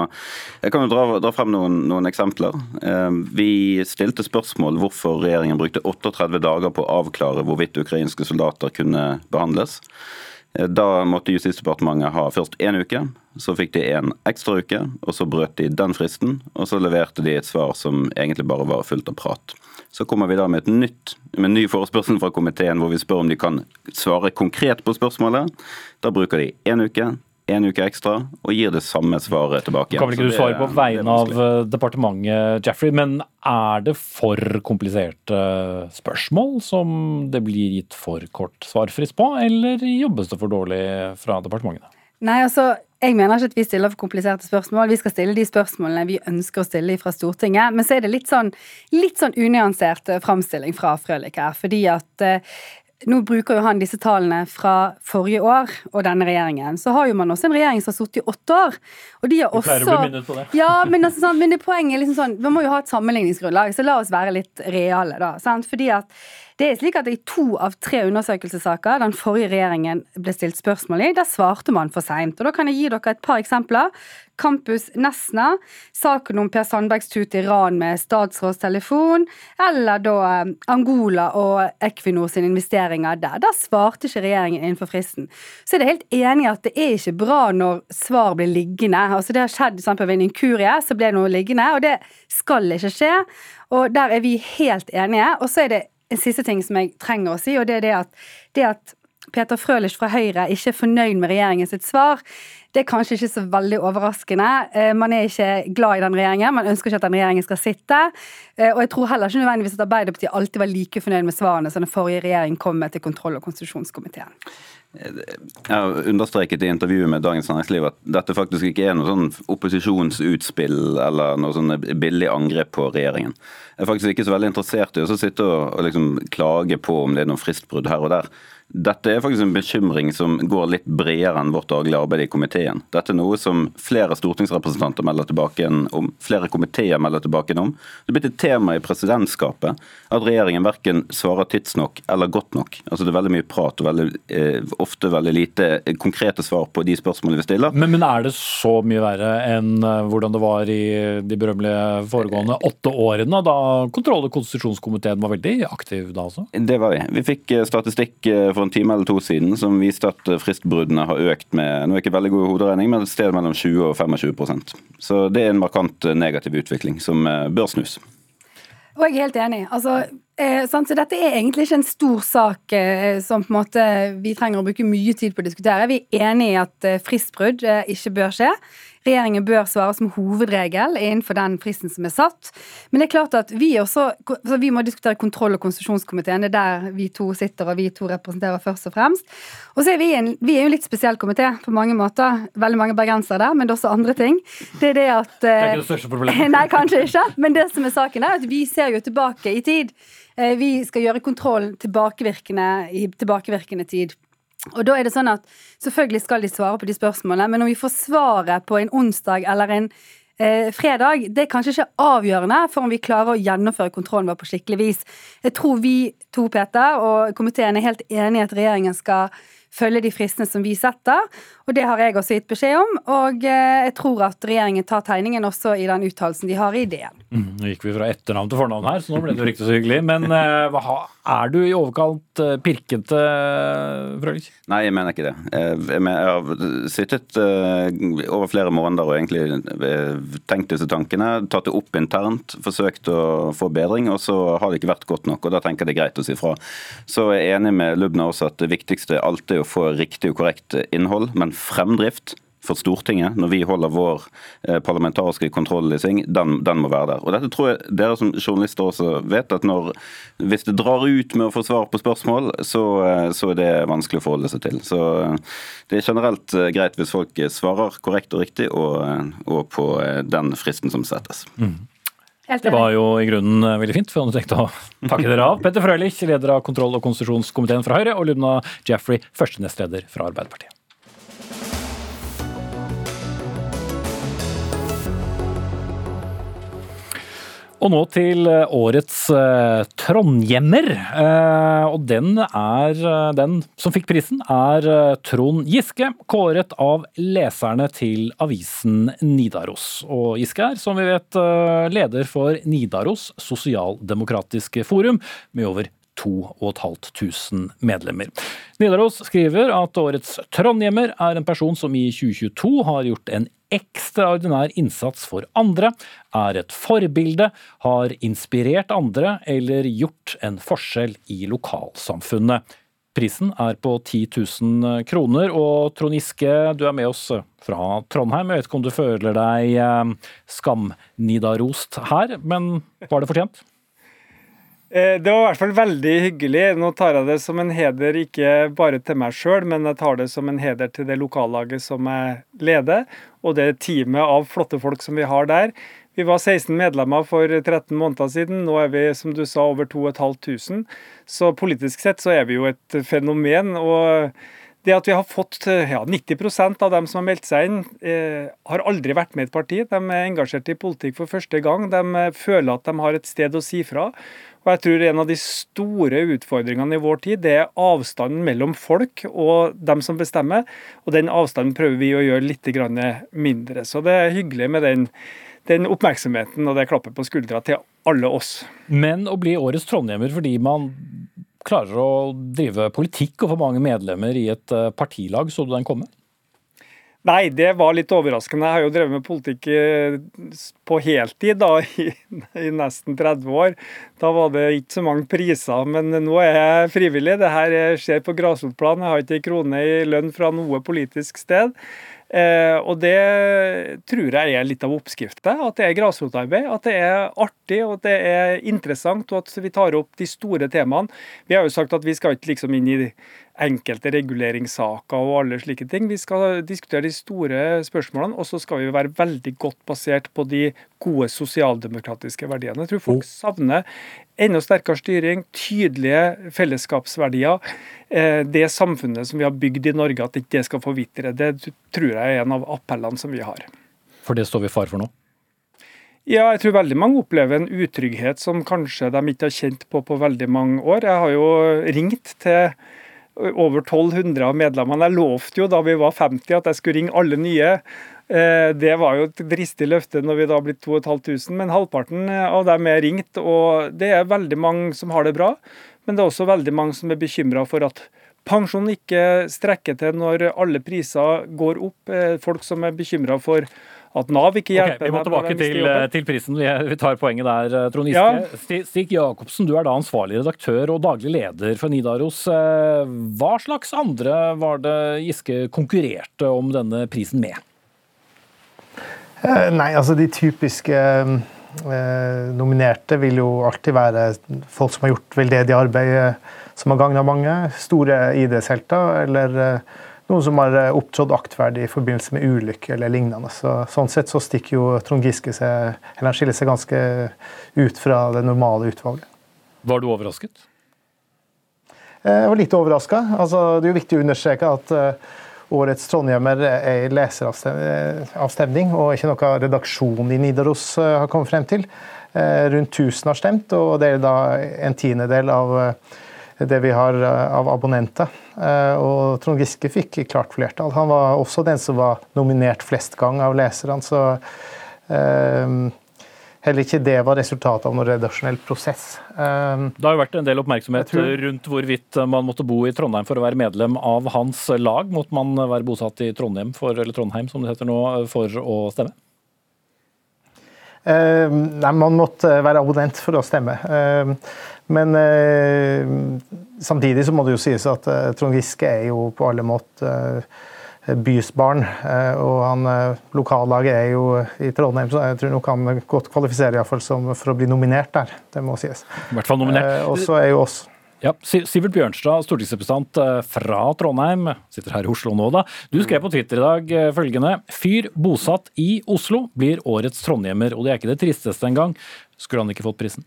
Jeg kan jo dra, dra frem noen, noen, eksempler. Eh, vi stilte spørsmål hvorfor regjeringen brukte 38 dager på å avklare hvorvidt ukrainske soldater kunne behandles. Eh, da måtte Justisdepartementet ha først én uke, så fikk de en ekstra uke, og så brøt de den fristen, og så leverte de et svar som egentlig bare var fullt av prat. Så kommer vi da med, et nytt, med en ny forespørsel fra komiteen hvor vi spør om de kan svare konkret på spørsmålet. Da bruker de én uke, en uke ekstra og gir det samme svaret tilbake. Kan vel ikke du svare på vegne av eh, departementet, Jeffrey, men er det for kompliserte spørsmål som det blir gitt for kort svarfrist på, eller jobbes det for dårlig fra departementene? Nei, altså, jeg mener ikke at vi stiller for kompliserte spørsmål. Vi skal stille de spørsmålene vi ønsker å stille fra Stortinget. Men så er det litt sånn, litt sånn unyansert framstilling fra Frølich her. Fordi at eh, nå bruker jo han disse tallene fra forrige år og denne regjeringen. Så har jo man også en regjering som har sittet i åtte år. Og de har også pleier å bli minnet på det. Ja, men, altså, sånn, men det poenget er liksom sånn Man må jo ha et sammenligningsgrunnlag, så la oss være litt reale, da. Sant? Fordi at det er slik at I to av tre undersøkelsessaker den forrige regjeringen ble stilt spørsmål i, der svarte man for seint. Da kan jeg gi dere et par eksempler. Campus Nesna, saken om Per Sandbergs tur til Iran med statsrådstelefon, eller da eh, Angola og Equinor sine investeringer der. Der svarte ikke regjeringen innenfor fristen. Så er det helt enig at det er ikke bra når svar blir liggende. Altså Det har skjedd eksempel ved en inkurie, så ble noe liggende, og det skal ikke skje. Og der er vi helt enige. Og så er det en siste ting som jeg trenger å si, og det er det at, det at Peter Frølich fra Høyre ikke er fornøyd med regjeringens svar, det er kanskje ikke så veldig overraskende. Eh, man er ikke glad i den regjeringen, man ønsker ikke at den regjeringen skal sitte. Eh, og jeg tror heller ikke nødvendigvis at Arbeiderpartiet alltid var like fornøyd med svarene som den forrige regjeringen kom med til kontroll- og konstitusjonskomiteen. Jeg har understreket i intervjuet med Dagens Næringsliv at dette faktisk ikke er noe sånn opposisjonsutspill eller noe sånn billig angrep på regjeringen. Jeg er faktisk ikke så veldig interessert i å sitte og, liksom klage på om det er noen fristbrudd her og der. Dette er faktisk en bekymring som går litt bredere enn vårt daglige arbeid i komiteen. Dette er noe som flere stortingsrepresentanter melder tilbake om, flere komiteer melder tilbake om. Det er blitt et tema i presidentskapet at regjeringen verken svarer tidsnok eller godt nok. Altså Det er veldig mye prat og veldig, eh, ofte veldig lite konkrete svar på de spørsmålene vi stiller. Men, men, er det så mye verre enn eh, hvordan det var i de berømmelige foregående åtte årene, da kontroll- og konstitusjonskomiteen var veldig aktiv da også? Det var vi. Vi fikk eh, statistikk eh, for en time eller to siden som viste at fristbruddene har økt med nå er ikke veldig god hoderegning, men et sted mellom 20 og 25% Så det er en markant negativ utvikling som eh, bør snus. Og jeg er helt enig. Altså, eh, så dette er egentlig ikke en stor sak eh, som på en måte vi trenger å bruke mye tid på å diskutere. Vi er enig i at eh, fristbrudd eh, ikke bør skje. Regjeringen bør svare som hovedregel innenfor den fristen som er satt. Men det er klart at vi også så vi må diskutere kontroll- og konstitusjonskomiteen. Det er der vi to sitter, og vi to representerer først og fremst. Og så er vi en, vi er jo en litt spesiell komité på mange måter. Veldig mange bergensere der, men det er også andre ting. Det er det at Det er ikke det største problemet. Nei, kanskje ikke. Men det som er saken, er at vi ser jo tilbake i tid. Eh, vi skal gjøre kontroll tilbakevirkende, i tilbakevirkende tid. Og da er det sånn at Selvfølgelig skal de svare på de spørsmålene, men om vi får svaret på en onsdag eller en eh, fredag, det er kanskje ikke avgjørende for om vi klarer å gjennomføre kontrollen vår på skikkelig vis. Jeg tror vi to, Peter, og komiteen er helt enig i at regjeringen skal følge de fristene som vi setter. Og det har jeg også gitt beskjed om. Og eh, jeg tror at regjeringen tar tegningen også i den uttalelsen de har i ideen. Mm, nå gikk vi fra etternavn til fornavn her, så nå ble det riktig så hyggelig. Men uh, er du i overkant uh, pirkete, Frølich? Nei, jeg mener ikke det. Jeg, har sittet over flere måneder og egentlig tenkt disse tankene, tatt det opp internt, forsøkt å få bedring, og så har det ikke vært godt nok. og Da tenker jeg det er greit å si fra. Så jeg er enig med Lubna også at det viktigste alltid er å få riktig og korrekt innhold. men fremdrift for Stortinget, når vi holder vår eh, parlamentariske kontroll i sving, den, den, må være der. Og dette tror jeg dere som journalister også vet, at når, hvis det drar ut med å få svar på spørsmål, så, eh, så er det vanskelig å forholde seg til. Så eh, det er generelt greit hvis folk svarer korrekt og riktig, og, og på den fristen som settes. Mm. Det var jo i grunnen veldig fint, for jeg hadde tenkt å takke dere av. Petter Frølich, leder av kontroll- og konstitusjonskomiteen fra Høyre, og Lubna Jaffrey, første nestleder fra Arbeiderpartiet. Og nå til eh, årets eh, Trondhjemmer. Eh, og den er Den som fikk prisen, er Trond Giske, kåret av leserne til avisen Nidaros. Og Giske er, som vi vet, leder for Nidaros sosialdemokratiske forum, med over 2500 medlemmer. Nidaros skriver at årets trondhjemmer er en person som i 2022 har gjort en ekstraordinær innsats for andre, er et forbilde, har inspirert andre eller gjort en forskjell i lokalsamfunnet. Prisen er på 10 000 kroner, og Trond Giske, du er med oss fra Trondheim. Jeg vet ikke om du føler deg skam-nidarost her, men var det fortjent? Eh, det var i hvert fall veldig hyggelig. Nå tar jeg det som en heder ikke bare til meg sjøl, men jeg tar det som en heder til det lokallaget som jeg leder, og det teamet av flotte folk som vi har der. Vi var 16 medlemmer for 13 måneder siden. Nå er vi som du sa, over 2500. Så politisk sett så er vi jo et fenomen. og det at vi har fått ja, 90% av dem som har meldt seg inn, eh, har aldri vært med i et parti. De er engasjert i politikk for første gang. De føler at de har et sted å si fra. Og jeg tror en av de store utfordringene i vår tid, det er avstanden mellom folk og dem som bestemmer. Og den avstanden prøver vi å gjøre litt mindre. Så det er hyggelig med den, den oppmerksomheten og det klappet på skuldra til alle oss. Men å bli årets trondhjemmer fordi man klarer å drive politikk og få mange medlemmer i et eh, partilag, så du den komme? Nei, det var litt overraskende. Jeg har jo drevet med politikk eh, på heltid da, i, i, nesten 30 år. Da var det ikke så mange priser, men nå er jeg frivillig. Det her skjer på grasrotplan. Jeg har ikke en krone i lønn fra noe politisk sted. Eh, og det tror jeg er litt av oppskriften. At det er grasrotarbeid. At det er artig og at det er interessant, og at vi tar opp de store temaene. Vi har jo sagt at vi skal ikke liksom inn i enkelte reguleringssaker og alle slike ting. Vi skal diskutere de store spørsmålene, og så skal vi være veldig godt basert på de gode sosialdemokratiske verdiene. Jeg tror folk savner enda sterkere styring, tydelige fellesskapsverdier. Eh, det samfunnet som vi har bygd i Norge, at ikke det skal forvitre. Det tror jeg er en av appellene som vi har. For det står vi far for nå? Ja, jeg tror veldig mange opplever en utrygghet som kanskje de ikke har kjent på på veldig mange år. Jeg har jo ringt til over 1200 av medlemmene. Jeg lovte jo da vi var 50 at jeg skulle ringe alle nye. Eh, det var jo et dristig løfte når vi da blitt 2500, men halvparten av dem er ringt. Og det er veldig mange som har det bra, men det er også veldig mange som er bekymra for at pensjonen ikke strekker til når alle priser går opp. Eh, folk som er bekymra for at Nav ikke hjelper okay, Vi må tilbake til, til, prisen. Vi tar poenget der, eh, Trond Giske. Ja. Stig Jacobsen, du er da ansvarlig redaktør og daglig leder for Nidaros. Eh, hva slags andre var det Giske konkurrerte om denne prisen med? Eh, nei, altså de typiske nominerte vil jo alltid være folk som har gjort veldedig arbeid som har gagna mange. Store ID-selter eller noen som har eh, opptrådt aktverdig i forbindelse med ulykke eller lignende. Så, sånn sett så stikker jo Trond Giske seg, eller han skiller seg ganske ut fra det normale utvalget. Var du overrasket? Eh, jeg var litt overraska. Altså, det er jo viktig å understreke at årets trondhjemmer er i leseravstemning, og ikke noe redaksjon i Nidaros har kommet frem til. Rundt 1000 har stemt, og det er da en tiendedel av det vi har av abonnenter. Og Trond Giske fikk klart flertall. Han var også den som var nominert flest gang av leserne. så Heller ikke det var resultatet av noen redaksjonell prosess. Ehm, det har jo vært en del oppmerksomhet tror... rundt hvorvidt man måtte bo i Trondheim for å være medlem av hans lag. Måtte man være bosatt i Trondheim, for, eller Trondheim som det heter nå, for å stemme? Ehm, nei, man måtte være abonnent for å stemme. Ehm, men samtidig så må det jo sies at eh, Trond Giske er jo på alle måter bysbarn. barn, og han, eh, Lokallaget er jo i Trondheim, så jeg tror nok han godt kvalifiserer for å bli nominert der. Det må sies. I hvert fall nominert. Eh, og så er jo oss ja, Sivert Bjørnstad, stortingsrepresentant fra Trondheim, sitter her i Oslo nå, da. Du skrev på Twitter i dag følgende Fyr bosatt i Oslo blir årets trondhjemmer, og det er ikke det tristeste engang. Skulle han ikke fått prisen?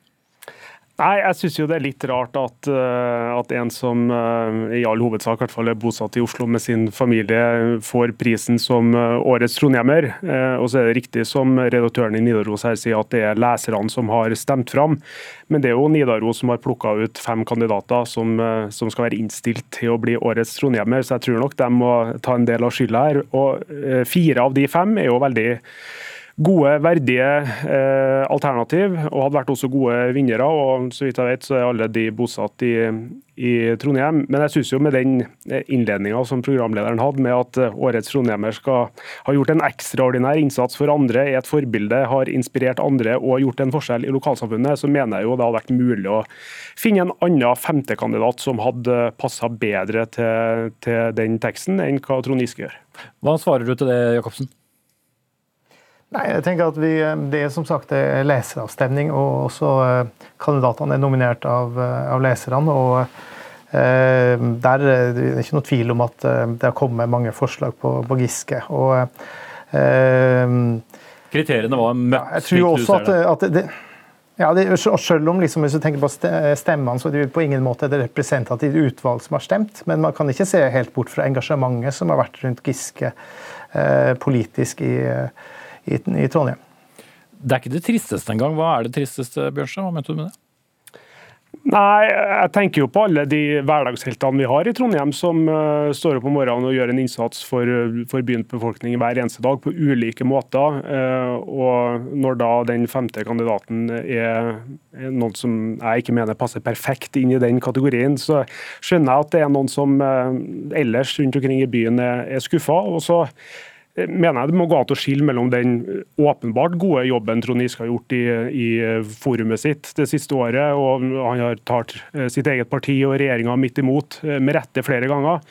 Nei, jeg syns jo det er litt rart at, eh, at en som uh, i all hovedsak hvert fall er bosatt i Oslo med sin familie, får prisen som uh, årets trondhjemmer. Og så er det riktig som redaktøren i Nidaros her sier, at det er leserne som har stemt fram. Men det er jo Nidaros som har plukka ut fem kandidater som, som, skal være innstilt til å bli årets trondhjemmer, så jeg tror nok de må ta en del av skylda her. Og fire av de fem er jo veldig gode, verdige eh, alternativ, og hadde vært også gode vinnere. og Så vidt jeg vet, så er alle de bosatt i, i Trondheim. Men jeg synes jo med den eh, innledninga som programlederen hadde, med at eh, årets trondheimer skal ha gjort en ekstraordinær innsats for andre, er et forbilde, har inspirert andre og gjort en forskjell i lokalsamfunnet, så mener jeg jo det hadde vært mulig å finne en annen femtekandidat som hadde passa bedre til, til den teksten enn hva Trond Giske gjør. Hva svarer du til det, Jacobsen? Nei, jeg tenker at vi, Det er som sagt leseravstemning, og også eh, kandidatene er nominert av, eh, av leserne. og eh, der er Det ikke noe tvil om at eh, det har kommet mange forslag på, på Giske. og eh, Kriteriene var møtt, jeg tror også at, at det, ja, det, og selv om liksom, Hvis du tenker på stemmene, så er det på ingen måte et representativt utvalg som har stemt. Men man kan ikke se helt bort fra engasjementet som har vært rundt Giske eh, politisk i eh, i, i Trondheim. Det er ikke det tristeste engang. Hva er det tristeste, Bjørnstad? Hva mente du med det? Nei, jeg tenker jo på alle de hverdagsheltene vi har i Trondheim, som uh, står opp om morgenen og gjør en innsats for, for byens befolkning hver eneste dag på ulike måter. Uh, og når da den femte kandidaten er, er noen som jeg ikke mener passer perfekt inn i den kategorien, så skjønner jeg at det er noen som uh, ellers rundt omkring i byen er, er skuffa. Og så mener jeg det må gå an å skille mellom den åpenbart gode jobben Trond Giske har gjort i, i, forumet sitt det siste året, og han har tatt eh, sitt eget parti og regjeringa midt imot, eh, med rette flere ganger.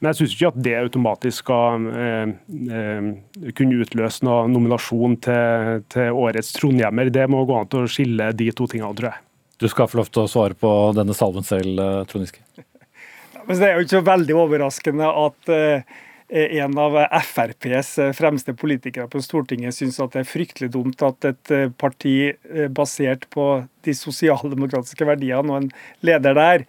Men jeg syns ikke at det automatisk skal eh, eh, kunne utløse noen nominasjon til, til årets trondhjemmer. Det må gå an å skille de to tingene, tror jeg. Du skal få lov til å svare på denne salven selv, Trond Giske. Det er jo ikke så veldig overraskende at Eh, en av FrPs eh, fremste politikere på Stortinget syns at det er fryktelig dumt at et eh, parti basert på de sosialdemokratiske verdiene og en leder der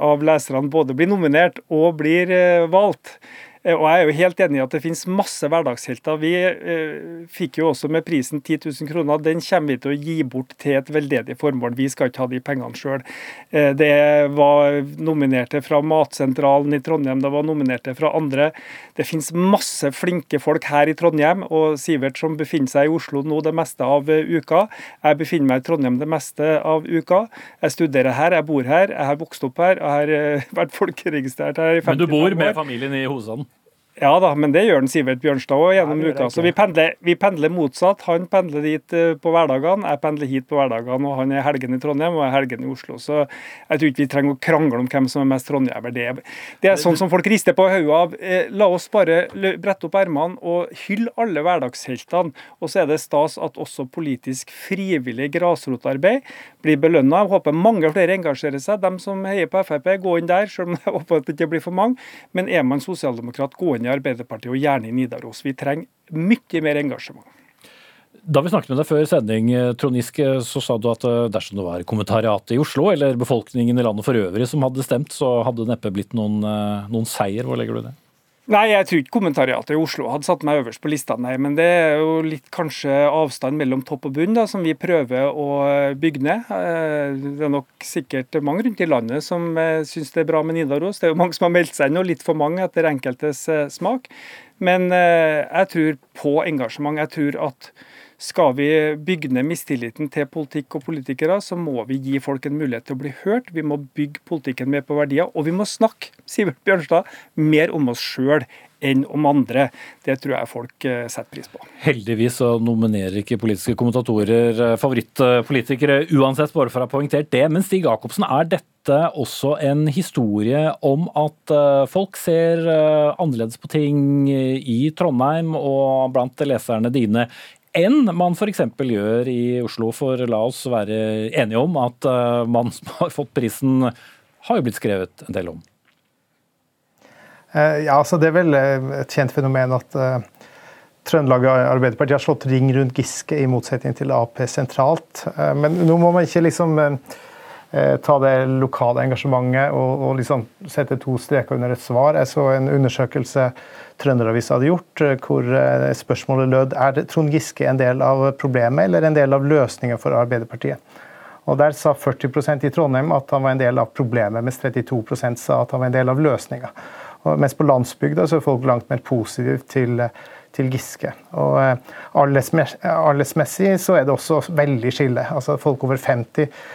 av leserne både blir nominert og blir valgt. Eh, og jeg er jo helt enig i at det finnes masse hverdagshelter. Vi eh, fikk jo også med prisen 10 000 kroner. Den kommer vi til å gi bort til et veldedig formål. Vi skal ikke ha de pengene sjøl. Eh, det var nominerte fra Matsentralen i Trondheim, det var nominerte fra andre. Det finnes masse flinke folk her i Trondheim, og Sivert som befinner seg i Oslo nå det meste av uka. Jeg befinner meg i Trondheim det meste av uka. Jeg studerer her, jeg bor her, jeg har vokst opp her, jeg har vært folkeregistrert her i 50 år. Men du bor med familien i hovedstaden? Ja da, men det gjør den Sivert Bjørnstad òg gjennom uka. Så vi pendler, vi pendler, motsatt. Han pendler dit eh, på hverdagene, jeg pendler hit på hverdagene. Og han er helgen i Trondheim og jeg er helgen i Oslo. Så jeg tror ikke vi trenger å krangle om hvem som er mest trondhjemmer. Det, det, er sånn som folk rister på hodet av. Eh, la oss bare brette opp ermene og hylle alle hverdagsheltene. Og så er det stas at også politisk frivillig grasrotarbeid blir belønna. Jeg håper mange flere engasjerer seg. De som heier på Frp, gå inn der, selv om jeg håper at det ikke blir for mange. Men er man sosialdemokrat, gå inn i Arbeiderpartiet, og gjerne i Nidaros. Vi trenger mye mer engasjement. Da vi snakket med deg før sending, Trond Giske, så sa du at eh, dersom det var kommentariatet i Oslo eller befolkningen i landet for øvrig som hadde stemt, så hadde det neppe blitt noen, eh, noen seier. Hvor legger du det? Nei, jeg tror ikke kommentariatet i Oslo hadde satt meg øverst på lista, nei. Men det er jo litt kanskje avstand mellom topp og bunn da, som vi prøver å bygge ned. Eh, det er nok sikkert mange rundt i landet som eh, syns det er bra med Nidaros. Det er jo mange som har meldt seg inn, og litt for mange etter enkeltes eh, smak. Men jeg tror på engasjement. Jeg tror at skal vi bygge ned mistilliten til politikk og politikere, så må vi gi folk en mulighet til å bli hørt. Vi må bygge politikken mer på verdier, og vi må snakke Sivert Bjørnstad, mer om oss sjøl enn om andre. Det tror jeg folk eh, setter pris på. Heldigvis så nominerer ikke politiske kommentatorer eh, favorittpolitikere uansett, bare for å ha poengtert det. Men Stig Jacobsen, er dette også en historie om at eh, folk ser annerledes på ting i Trondheim og blant leserne dine enn man f.eks. gjør i Oslo. For la oss være enige om at uh, man som har fått prisen, har jo blitt skrevet en del om. Uh, ja, altså Det er vel eh, et kjent fenomen at uh, Trøndelag Arbeiderparti har slått ring rundt Giske, i motsetning til Ap sentralt. Men nå må man ikke liksom ta det lokale engasjementet og, og liksom sette to streker under et svar. Jeg så en undersøkelse Trønderavisa hadde gjort, eh, hvor eh, spørsmålet lød er Trond Giske en del av problemet eller en del av løsningen for Arbeiderpartiet. Og Der sa 40% i Trondheim at han var en del av problemet, mens 32% sa at han var en del av løsninga. Mens på landsbygda så er folk langt mer positive til, til Giske. Og eh, Aldersmessig så er det også veldig skille. Altså Folk over 50 eh,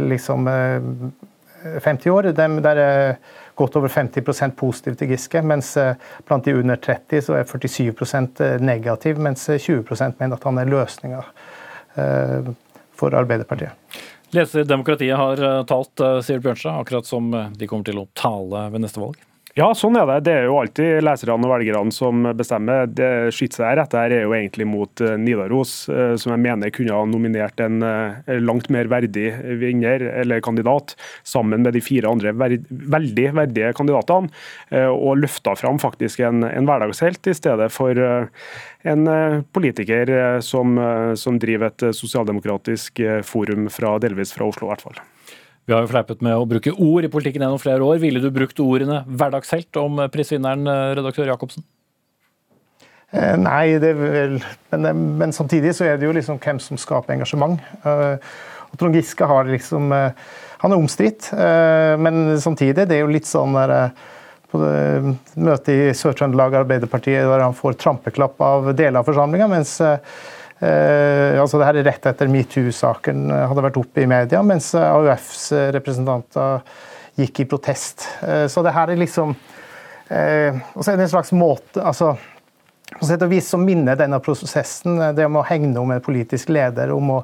liksom eh, 50 år, dem, der er godt over 50% positiv til Giske, mens eh, blant de under 30 så er 47 eh, negativ, mens 20 eh, mener at han er løsninga for Arbeiderpartiet. Leser Demokratiet har talt, sier Bjørnstad, akkurat som de kommer til å tale ved neste valg? Ja, sånn er det. Det er jo alltid leserne og velgerne som bestemmer. Det Skytset seg rett. her er jo egentlig mot eh, Nidaros, eh, som jeg mener kunne ha nominert en eh, langt mer verdig vinner eller kandidat, sammen med de fire andre veldig verdige kandidatene, og løfta fram faktisk en, en hverdagshelt i stedet for en politiker som, som driver et sosialdemokratisk forum fra, delvis fra Oslo, i hvert fall. Vi har jo fleipet med å bruke ord i politikken gjennom flere år. Ville du brukt ordene hverdagshelt om prisvinneren, eh, redaktør Jacobsen? Eh, nei, det vel, men, eh, men, samtidig så er det jo liksom hvem som skaper engasjement. Uh, og Trond Giske har liksom uh, Han er omstridt, uh, men samtidig det er jo litt sånn der på møtet i Sør-Trøndelag Arbeiderpartiet der han får trampeklapp av deler av forsamlinga, mens Eh, altså det her er rett etter metoo-saken eh, hadde vært oppe i media, mens eh, AUFs representanter gikk i protest. Eh, så det her er liksom eh, Og så er det en slags måte altså, På sett og vis så minner denne prosessen det om å hegne om en politisk leder, om, å,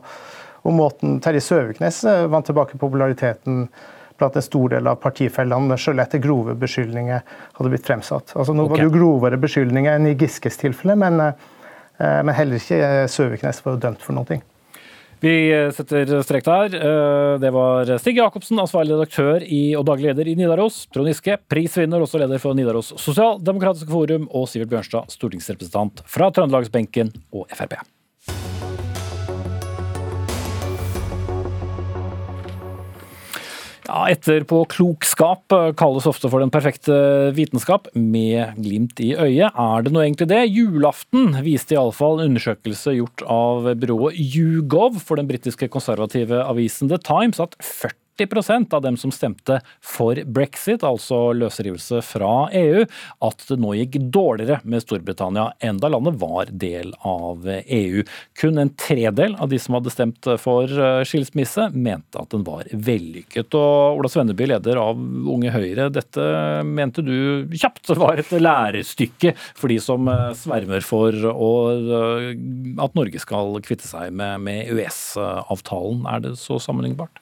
om måten Terje Søviknes vant tilbake populariteten blant en stor del av partifellene, selv etter grove beskyldninger hadde blitt fremsatt. Altså, nå okay. var det jo grovere beskyldninger enn i Giskes tilfelle, men men heller ikke eh, Søviknes var dømt for noe. Vi eh, setter strek der. Det var Stig Jacobsen, ansvarlig redaktør i, og daglig leder i Nidaros. Trond Giske, prisvinner, også leder for Nidaros Sosialdemokratiske Forum. Og Sivert Bjørnstad, stortingsrepresentant fra Trøndelagsbenken og Frp. Ja, Etterpåklokskap eh, kalles ofte for den perfekte vitenskap, med glimt i øyet. Er det nå egentlig det? Julaften viste iallfall en undersøkelse gjort av byrået YouGov for den britiske konservative avisen The Times at 40 40% av dem som stemte for brexit, altså løsrivelse fra EU, at det nå gikk dårligere med Storbritannia enn da landet var del av EU. Kun en tredel av de som hadde stemt for eh, skilsmisse, mente at den var vellykket. Og Ola Svenneby, leder av Unge Høyre, dette mente du kjapt var et lærestykke for de som eh, svermer for eh, at Norge skal kvitte seg med, EØS-avtalen. Er det så sammenlignbart?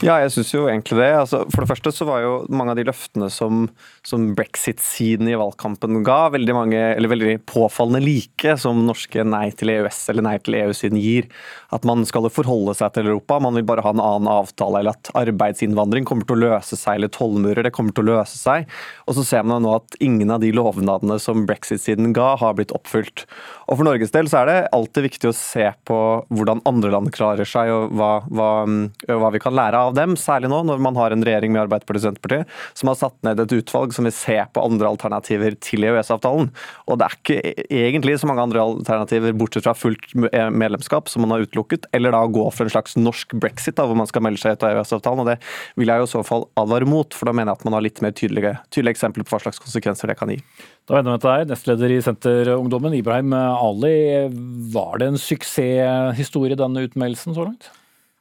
Ja, jeg syns jo egentlig det. Altså, for det første så var jo mange av de løftene som, som brexit-siden i valgkampen ga, veldig mange, veldig påfallende like som norske nei til EØS eller nei til EU-siden gir. At man skal forholde seg til Europa, man vil bare ha en annen avtale, eller at arbeidsinnvandring kommer til å løse seg, eller tollmurer, det kommer til å løse seg. Og så ser man nå at ingen av de lovnadene som brexit-siden ga, har blitt oppfylt. Og For Norges del så er det alltid viktig å se på hvordan andre land klarer seg, og hva, hva, hva vi kan lære av av dem, særlig nå når man har en regjering med Arbeiderpartiet og Senterpartiet, som har satt ned et utvalg som vil se på andre alternativer til EØS-avtalen. Og det er ikke egentlig så mange andre alternativer, bortsett fra fullt medlemskap, som man har utelukket, eller da gå for en slags norsk brexit, da, hvor man skal melde seg ut av EØS-avtalen. og Det vil jeg jo i så fall advare mot, for da mener jeg at man har litt mer tydelige, tydelige eksempler på hva slags konsekvenser det kan gi. Da vender vi til deg, nestleder i Senterungdommen, Ibrahim Ali. Var det en suksesshistorie, denne utmeldelsen så langt?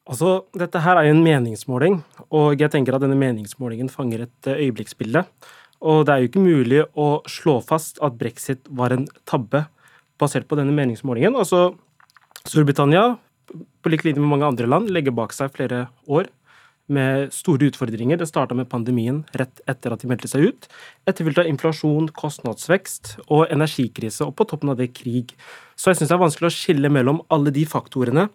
Altså, Dette her er jo en meningsmåling, og jeg tenker at denne meningsmålingen fanger et eh, øyeblikksbilde. Og det er jo ikke mulig å slå fast at brexit var en tabbe basert på denne meningsmålingen. Altså, Storbritannia, på lik linje med mange andre land, legger bak seg flere år med store utfordringer. Det starta med pandemien rett etter at de meldte seg ut. Etterfulgt av inflasjon, kostnadsvekst og energikrise, og på toppen av det krig. Så jeg syns det er vanskelig å skille mellom alle de faktorene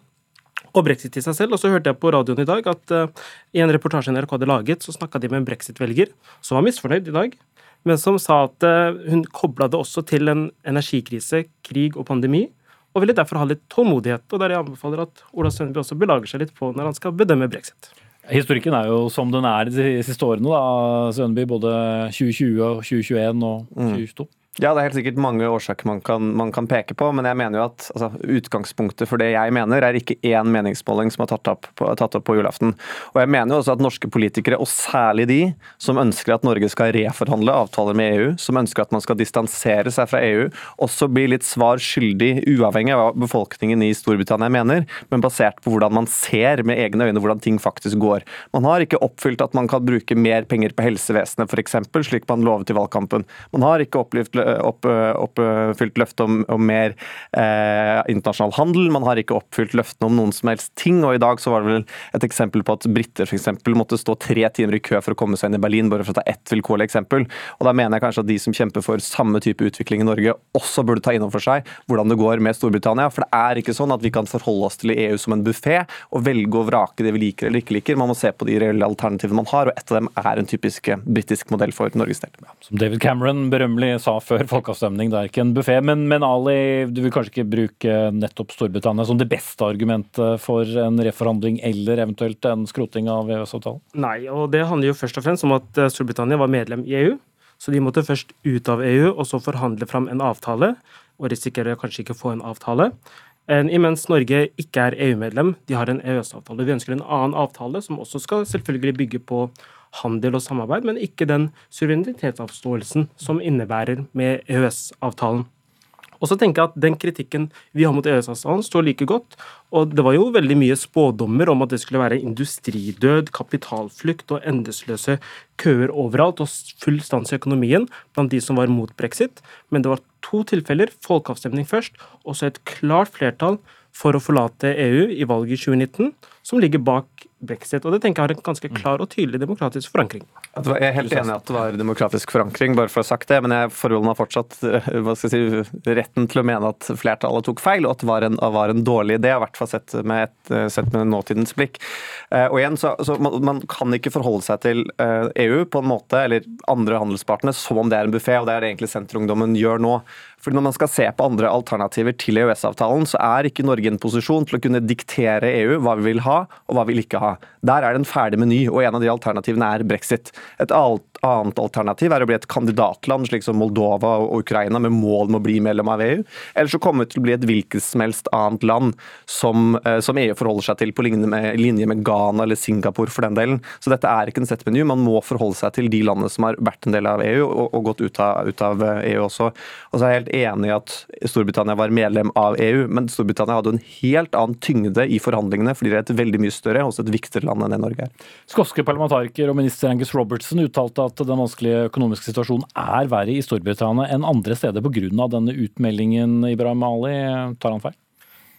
og brexit i seg selv. Og så hørte jeg på radioen i dag at uh, i en reportasje NRK hadde laget, så snakka de med en brexit-velger som var misfornøyd i dag, men som sa at uh, hun kobla det også til en energikrise, krig og pandemi. Og ville derfor ha litt tålmodighet. Og der jeg anbefaler at Ola Sønneby også belager seg litt på når han skal bedømme brexit. Historikken er jo som den er de siste årene, da, Sønneby. Både 2020, og 2021 og 2022. Mm. Ja, det er helt sikkert mange årsaker man kan, man kan peke på, men jeg mener jo at altså, utgangspunktet for det jeg mener, er ikke én meningsmåling som er tatt opp, på, tatt opp på julaften. Og jeg mener jo også at norske politikere, og særlig de som ønsker at Norge skal reforhandle avtaler med EU, som ønsker at man skal distansere seg fra EU, også blir litt svar skyldig, uavhengig av hva befolkningen i Storbritannia mener, men basert på hvordan man ser med egne øyne hvordan ting faktisk går. Man har ikke oppfylt at man kan bruke mer penger på helsevesenet, f.eks., slik man lovet i valgkampen. Man har ikke opplevd opp, oppfylt løftet om, om mer eh, internasjonal handel. Man har ikke oppfylt løftene om noen som helst ting. og I dag så var det vel et eksempel på at briter f.eks. måtte stå tre timer i kø for å komme seg inn i Berlin, bare for å ta ett vilkårlig eksempel. Og Da mener jeg kanskje at de som kjemper for samme type utvikling i Norge, også burde ta inn over seg hvordan det går med Storbritannia. For det er ikke sånn at vi kan forholde oss til EU som en buffé og velge å vrake det vi liker eller ikke liker. Man må se på de reelle alternativene man har, og et av dem er en typisk britisk modell for Norges del. Som David Cameron berømmelig sa før folkeavstemning, det er ikke en buffé. Men, men, Ali, du vil kanskje ikke bruke nettopp Storbritannia som det beste argumentet for en reforhandling eller eventuelt en skroting av EØS-avtalen? Nei, og det handler jo først og fremst om at eh, Storbritannia var medlem i EU. Så de måtte først ut av EU og så forhandle fram en avtale, og risikere kanskje ikke å få en avtale. Imens Norge ikke er EU-medlem, de har en EØS-avtale. Vi ønsker en annen avtale, som også skal selvfølgelig bygge på handel og samarbeid, men ikke den suverenitetsavståelsen som innebærer med EØS-avtalen. Og så tenker jeg at Den kritikken vi har mot EØS-avtalen, står like godt. og Det var jo veldig mye spådommer om at det skulle være industridød, kapitalflukt og endeløse køer overalt og full stans i økonomien blant de som var mot brexit. Men det var to tilfeller, folkeavstemning først, og så et klart flertall for å forlate EU i valget i 2019, som ligger bak brexit. Og det tenker jeg har en ganske klar og tydelig demokratisk forankring. Jeg er helt enig i at det var demokratisk forankring, bare for å ha sagt det, men jeg forholder meg fortsatt eh, hva skal jeg si, retten til å mene at flertallet tok feil, og at det var en, var en dårlig idé, i hvert fall sett med, et, eh, sett med nåtidens blikk. Eh, og igjen, så, så man, man, kan ikke forholde seg til EU på en måte, eller andre handelspartnere, som om det er en buffé, og det er det egentlig Senterungdommen gjør nå. Fordi Når man skal se på andre alternativer til EØS-avtalen, så er ikke Norge i en posisjon til å kunne diktere EU hva vi vil ha og hva vil ikke ha. Der er det en ferdig meny, og en av de alternativene er brexit. Et annet alternativ er å bli et kandidatland, slik som Moldova og Ukraina, med mål om å bli medlem av EU. Eller så kommer vi til å bli et hvilket som helst annet land som, eh, som EU forholder seg til på linje med, Ghana eller Singapore for den delen. Så dette er ikke en settmenu. Man må forholde seg til de landene som har vært en del av EU og, og gått ut av, ut av, EU også. Og så er jeg helt enig i at Storbritannia var medlem av EU, men Storbritannia hadde en helt annen tyngde i forhandlingene fordi det er et veldig mye større og også et viktigere land enn det Norge er. Skotske parlamentariker og minister Angus Robertson uttalte at den vanskelige økonomiske situasjonen er verre i Storbritannia enn andre steder pga. denne utmeldingen. Ibrahim Ali, tar han feil?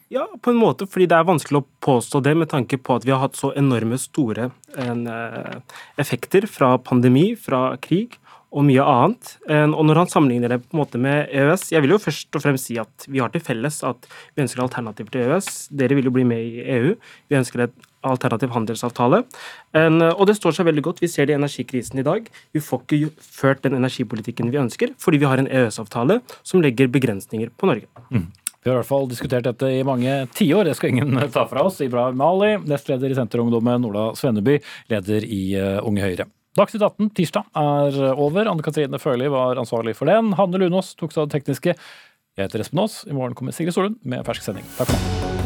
Ja, på en måte, fordi det er vanskelig å påstå det med tanke på at vi har hatt så enorme store eh, effekter fra pandemi, fra krig og mye annet. Og når han sammenligner det på en måte med EØS Jeg vil jo først og fremst si at vi har til felles at vi ønsker alternativer til EØS. Dere vil jo bli med i EU. Vi ønsker et alternativ handelsavtale. En, og det står seg veldig godt. Vi ser det i energikrisen i dag. Vi får ikke ført den energipolitikken vi ønsker, fordi vi har en EØS-avtale som legger begrensninger på Norge. Mm. Vi har i hvert fall diskutert dette i mange tiår, det skal ingen ta fra oss. Ibrahim Mali, nestleder i Senterungdommen, Ola Svenneby, leder i uh, Unge Høyre. Dagsnytt 18 tirsdag er over. Anne Katrine Førli var ansvarlig for den. Hanne Lunås tok seg av det tekniske. Jeg heter Espen Aas. I morgen kommer Sigrid Solund med fersk sending. Takk for nå.